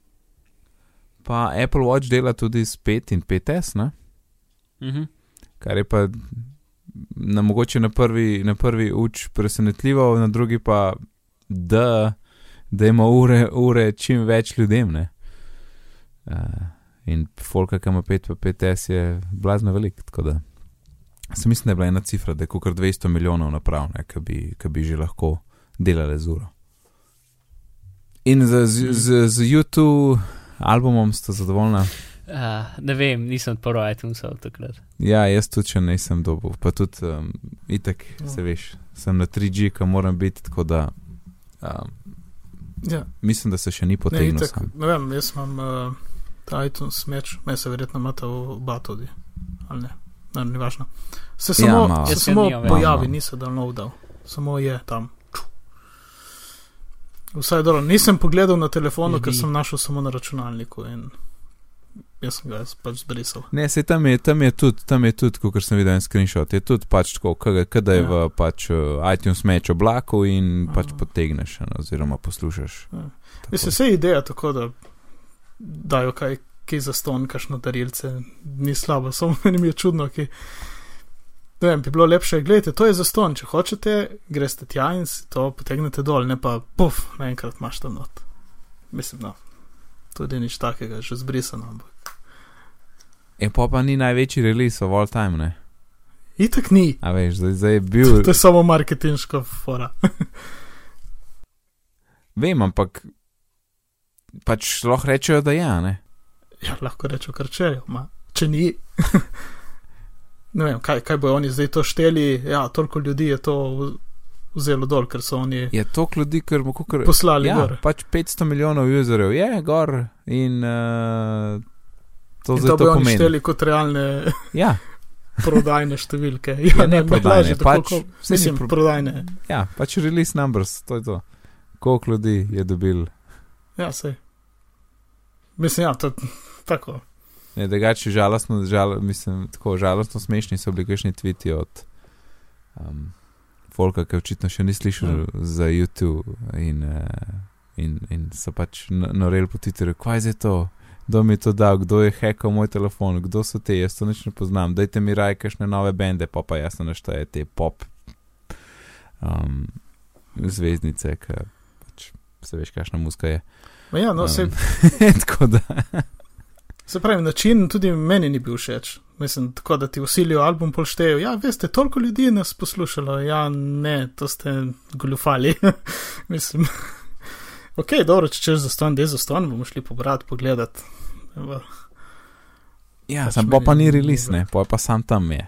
Pa Apple Watch dela tudi s 5 in 5S, ne? Mhm. kar je pa na mogoče na prvi, na prvi uč presenetljivo, na drugi pa, da, da ima ure, ure čim več ljudem. Ne? Uh, in folka, ki ima 5 pa 5S, je blazno velik. Tako da sem mislim, da je bila ena cifra, da je kar 200 milijonov naprav, ki bi, ki bi že lahko delale z uro. In z, z, z, z YouTube albumom ste zadovoljna? Uh, ne vem, nisem odprl iTunesov takrat. Ja, jaz tudi še nisem dobil, pa tudi um, itek, Ja. se veš, sem na 3G, ki moram biti, tako da um, Ja, mislim, da se še ni ne, potegnil. itak, sam. ne vem, jaz imam uh, ta iTunes meč, me se verjetno imate v oba tudi, ali ne, ne, ni važno. Se Ja, samo, malo. se samo več. pojavi, nisem downloadal, samo je tam. Vsaj dobro, nisem pogledal na telefonu, ker Žbi. sem našel samo na računalniku in jaz sem ga pač zbrisal. Ne, se tam je, tam je tudi, tam je tudi, kot sem videl en screenshot, je tudi pač tako, kada je Ja. v pač, uh, iTunes meč oblaku in pač Aha. potegneš, ne, oziroma poslušaš. Ja. Mislim, vse je ideja tako, da dajo kaj, kaj za ston, kakšno darilce, ni slabo, samo meni mi je čudno, ki. Ne vem, bi bilo lepše, gledajte, to je za ston, če hočete, greste tja in si to potegnete dol, ne pa puf, naenkrat imaš tam not. Mislim, no, tudi nič takega, že zbrisano, ampak. E pa pa ni največji release of all time, ne. Itak ni, A veš, zdaj, zdaj je bil. to je samo marketinška fora. Vem, ampak pač lahko rečejo, da ja, ne. Ja, lahko rečejo, kar čejo, ma. če ni. ne vem, kaj, kaj bojo oni zdaj to šteli. Ja, toliko ljudi je to v- vzelo dol, ker so oni Je toliko ljudi, ker bo kar. poslali Ja, gor. pač 500 milijonov userjev je gor in uh, to zdaj to to pomeni. šteli kot realne Ja, prodajne številke. Ja, Ja, ne ne, prodajne, pač ni mislim, pro- prodajne. ja, pač release numbers, to je to. Koliko ljudi je dobil. Ja, sej. Mislim, ja, to tako. Ne, drugače žalostno, žal, mislim, tako žalostno smešni so bili kakšni tviti od um, Folka, ki očitno še ni slišal Ja. za YouTube in, uh, in, in so pač noreli po Twitterju, kaj je to, kdo mi je to dal, kdo je hackal moj telefon, kdo so te, jaz to nič ne poznam, dajte mi raj kakšne nove bende, pa pa jasno našteje te pop um, zvezdnice, ki pač se veš, kakšna muska je. Ma Ja, no, se, Um, tako da. Se pravi, način tudi meni ni bil všeč. Mislim, tako da ti usilijo album polštejo. Ja, veste, toliko ljudi je nas poslušalo. Ja, ne, to ste goljufali. Mislim. Ok, dobro, če češ za ston, dej za ston, bomo šli pobrati, pogledati. Ja, Pač sam meni pa ni release, ne, pa pa sam tam je.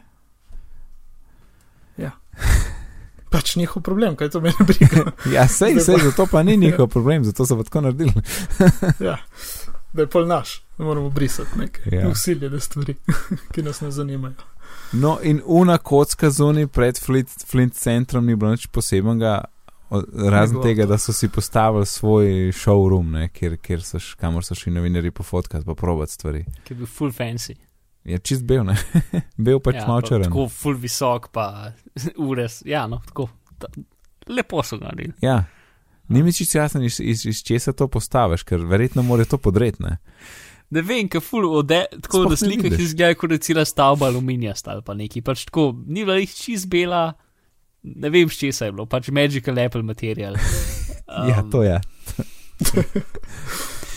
Pač njihov problem, kaj to meni briga. Ja, sej, sej, zato pa ni njihov problem, zato so pa tako naredili. ja, da je pol naš, da moramo brisati neke Ja. ja. usiljene stvari, ki nas ne zanimajo. No, in una kocka zunaj pred Flint, Flint centrom ni bilo nič posebnega, razen tega, da so si postavili svoj showroom, ne, kjer, kjer so, š- kamor so šli novinari pofotkati, pa probati stvari. ki je bil full fancy. Je čist bil, ne, bil pač ja, malo pa. Tako full visok, pa ure, ja, no, tako. Ta, lepo so ga naredili. Ja. Ni mi čisto jasno, iz, iz, iz česa to postaviš, ker verjetno mora to podreti. ne. Ne vem, kaj full ode, tako Sploh da ne slikah izgleda, kot da cela stavba aluminija ali pa neki. Pač tako, ni bila jih čist bela, ne vem, s česa je bilo, pač magical apple material. Um, Ja, to je.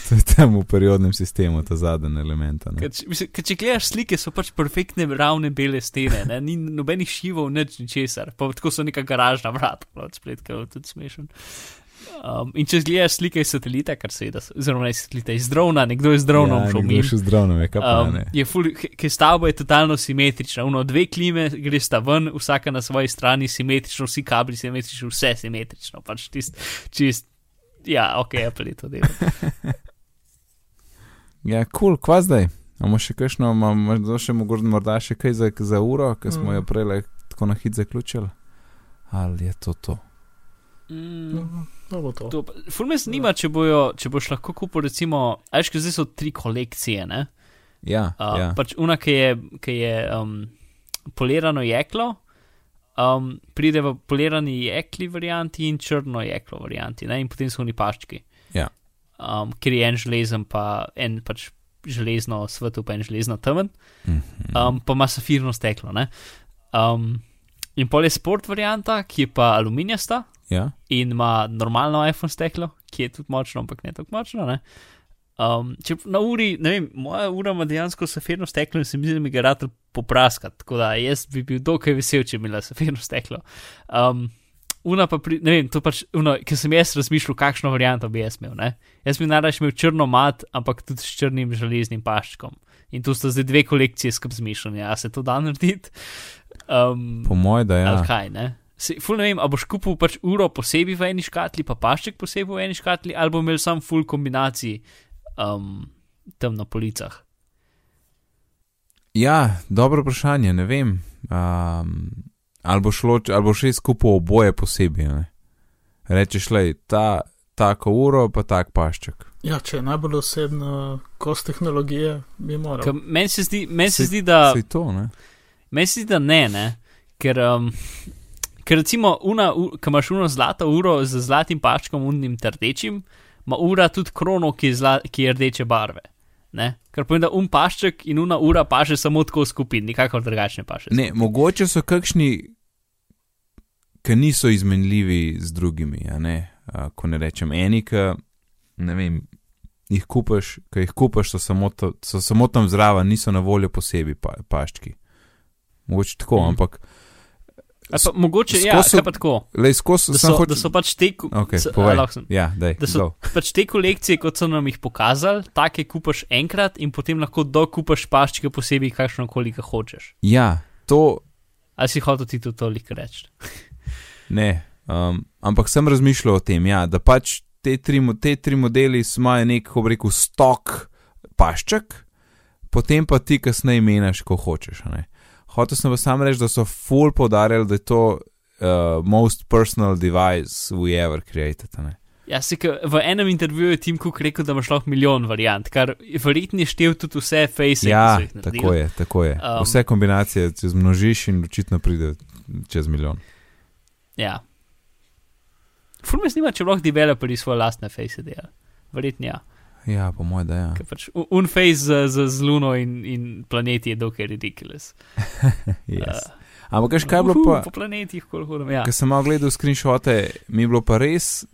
To je tam v periodnem sistemu, ta zadnji element. Ker, če- mislim, ker če gledaš slike, so pač perfektne, ravne bele stene, ne? ni nobenih šivov, nič ničesar, pa tako so neka garažna vrata, prav splet, ki je tudi smešen. Um, in če gledaš slike iz satelita, kar se da, oziroma ne iz satelita, iz drona, nekdo je z dronom ja, šel mimo. je šel z dronom, je kaj pa Um, ne. je ful, ki stavba je totalno simetrična, uno dve klime gre sta ven, vsaka na svoji strani simetrično, vsi kabli simetrično, vse simetrično, pač tist, čist, ja, ok, Apple je to delo. Ja, kul, cool, kva zdaj? Imamo še kakšno, imamo še mogoče morda še kaj za, za uro, ki smo Mm. jo prej tako na hit zaključili? Ali je to to? Mm. No, bo to. Ful me zanima, če, bojo, če boš lahko kupil, recimo, ajš, ker zdaj so tri kolekcije, ne? Ja, Uh, ja. Pač una, ki je, ki je um, polirano jeklo, um, pride v polirani jekli varianti in črno jeklo varianti, ne? in potem so oni paščki. Ja. Um, ker je en železen, pa en pač železno svetel, pa en železno temen, Mhm. um, pa ima safirno steklo. ne. Um, in pol je sport varianta, ki je pa aluminijasta ja. in ima normalno iPhone steklo, ki je tudi močno, ampak ne tako močno. Ne? Um, če na uri, ne vem, moja ura ima dejansko safirno steklo in se mi zdi, da mi ga rad popraskati, tako da jaz bi bil dokaj vesel, če bi imela safirno steklo. Um, una pa, pri, ne vem, to pač, uno, ker sem jaz razmišljal, kakšno varianto bi jaz imel. Ne? Jaz bi najraje imel črno mat, ampak tudi s črnim železnim paščkom. In tu sta zdaj dve kolekcije skrb zmišljanja, a se to da narediti. Um, Po mojem, da ja. ja. kaj, ne? Se, ful ne vem, a boš kupil pač uro posebej v eni škatli, pa pašček posebej v eni škatli, ali bo imel sam full kombinacij um, tam na policah. Ja, dobro vprašanje, ne vem. Um, ali bo šlo, ali bo še skupaj oboje posebej. Ne? Rečeš, le, ta, tako uro, pa tak pašček. Ja, če je najbolj osebna kost tehnologije, bi moral. Ker Meni se zdi, meni se Saj- zdi, da, Sej to, ne? meni se zdi, da ne, ne? Ker, um, ker recimo, una, ko imaš uno zlato uro z zlatim paščkom, unim trdečim, ima ura tudi krono, ki je, zla, ki je rdeče barve. Ne? Kar pomeni, da un pašček in una ura paše samo tako skupaj, nikakor drugačne paše. Ne, mogoče so kakšni, ki niso izmenljivi z drugimi. a Ne? A, ko ne rečem eni, ki ne vem, jih kupaš, ki jih kupaš, so samo, to, so samo tam zraven, niso na voljo posebej pa, paščki. Mogoče tako, mm. ampak Ali Pa, mogoče, ja, Skozi so- kaj pa tako. Lej, skozi Da so, hočel. da so pač te, Okay, s- a, povej. lahko sem. Ja, daj, da so go. pač te kolekcije, kot so nam jih pokazali, take kupaš enkrat in potem lahko dokupaš paščke posebej, kakšno koli ga hočeš. Ja, to Ali si hotel ti to toliko reči? ne. Um, ampak sem razmišljal o tem, ja, da pač te tri, te tri modeli imajo nek, kako rekel, stok pašček, potem pa ti kasneje menjaš, ko hočeš. a ne. Hotel sem pa sam reči, da so full podarjali, da je to uh, most personal device we ever created. ne. Ja, si, ke v enem intervjuju je Tim Cook rekel, da imaš lahko milijon variant, kar verjetno je štev tudi vse face. Ja, tako je, tako je. Um, Vse kombinacije, če zmnožiš in očitno pride čez milijon. Ja. Ful me snima, če lahko developeri svoje lastne face dela. Verjetno ja. Ja, po mojem, da ja. Ker Pač, un- un face z, z, z Luno in, in planeti je dokaj ridiculous. Yes. Ampak, veš, kaj je bilo uhu, pa? Po planetih, koliko hodim. Ja. Ker sem malo gledal screenshote, mi je bilo pa res,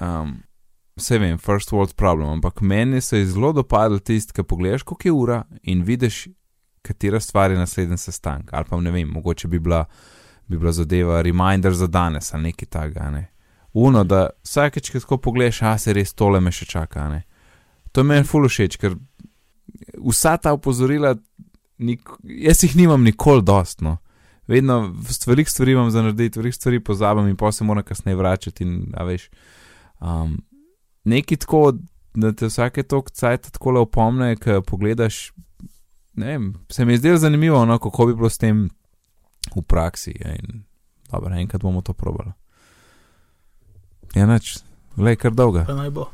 um, vse vem, first world problem, ampak meni se je zelo dopadlo tisto, ki pogledaš, koliko je ura in vidiš, katera stvar je naslednji sestanek. Ali pa ne vem, mogoče bi bila, bi bila zadeva reminder za danes ali nekaj takega. Ne? Uno, da vsakeč, ko tako pogledaš, a se res tole me še čaka. Ne? To je meni ful všeč, ker vsa ta opozorila, nik, jaz jih nimam nikoli dostno vedno stvari, stvari imam za narediti, stvari, stvari pozabim in pa se moram kasneje vračati. In, a veš, um, nekaj tako, da te vsake tok cajt tako le opomne, ki pogledaš. Ne vem, se mi je zdelo zanimivo, no, kako bi bilo s tem v praksi. Ja, in, dobro, enkrat bomo to probali. Ja, noč, le kar dolga. Pa naj bo.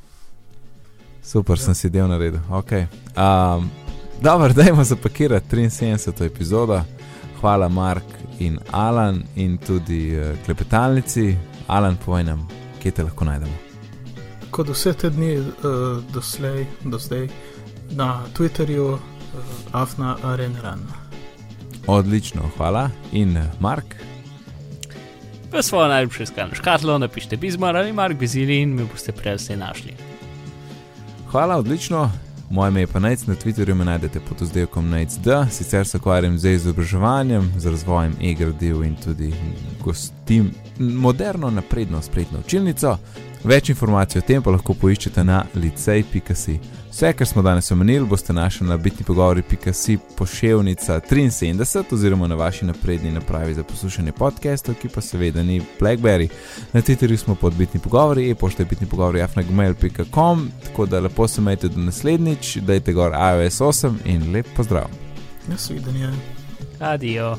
Super, Ja. sem si del naredil. Okay. Um, dobro, dajmo zapakirati 73. epizodo. Hvala, Mark in Alan, in tudi uh, klepetalnici. Alan, povej nam, kje te lahko najdemo. Kot vse te dni uh, doslej, do zdaj, na Twitterju, uh, Afna Arenran. Odlično, hvala. In Mark, V svojo najljubšo iskalno škatlo napišite Bizmar ali Mark Bizili in me boste prej vse našli. Hvala, odlično. Moje ime je pa Nec, na Twitterju me najdete pod oddelkom NecD, sicer se ukvarjam z izobraževanjem, z razvojem e-gradiv in tudi gostim moderno, napredno spletno učilnico. Več informacij o tem pa lahko poiščete na licej.si. Vse, kar smo danes omenili, boste našli na bitni pogovori.si poševnica 73 oziroma na vaši napredni napravi za poslušanje podcastov, ki pa seveda ni Blackberry. Na Twitterju smo pod bitni pogovori, e-pošta je bitni pogovori afnagmail.com, tako da lepo se majte do naslednjič, dajte gor iOS 8 in lep pozdrav. Nasvidenje. Adijo.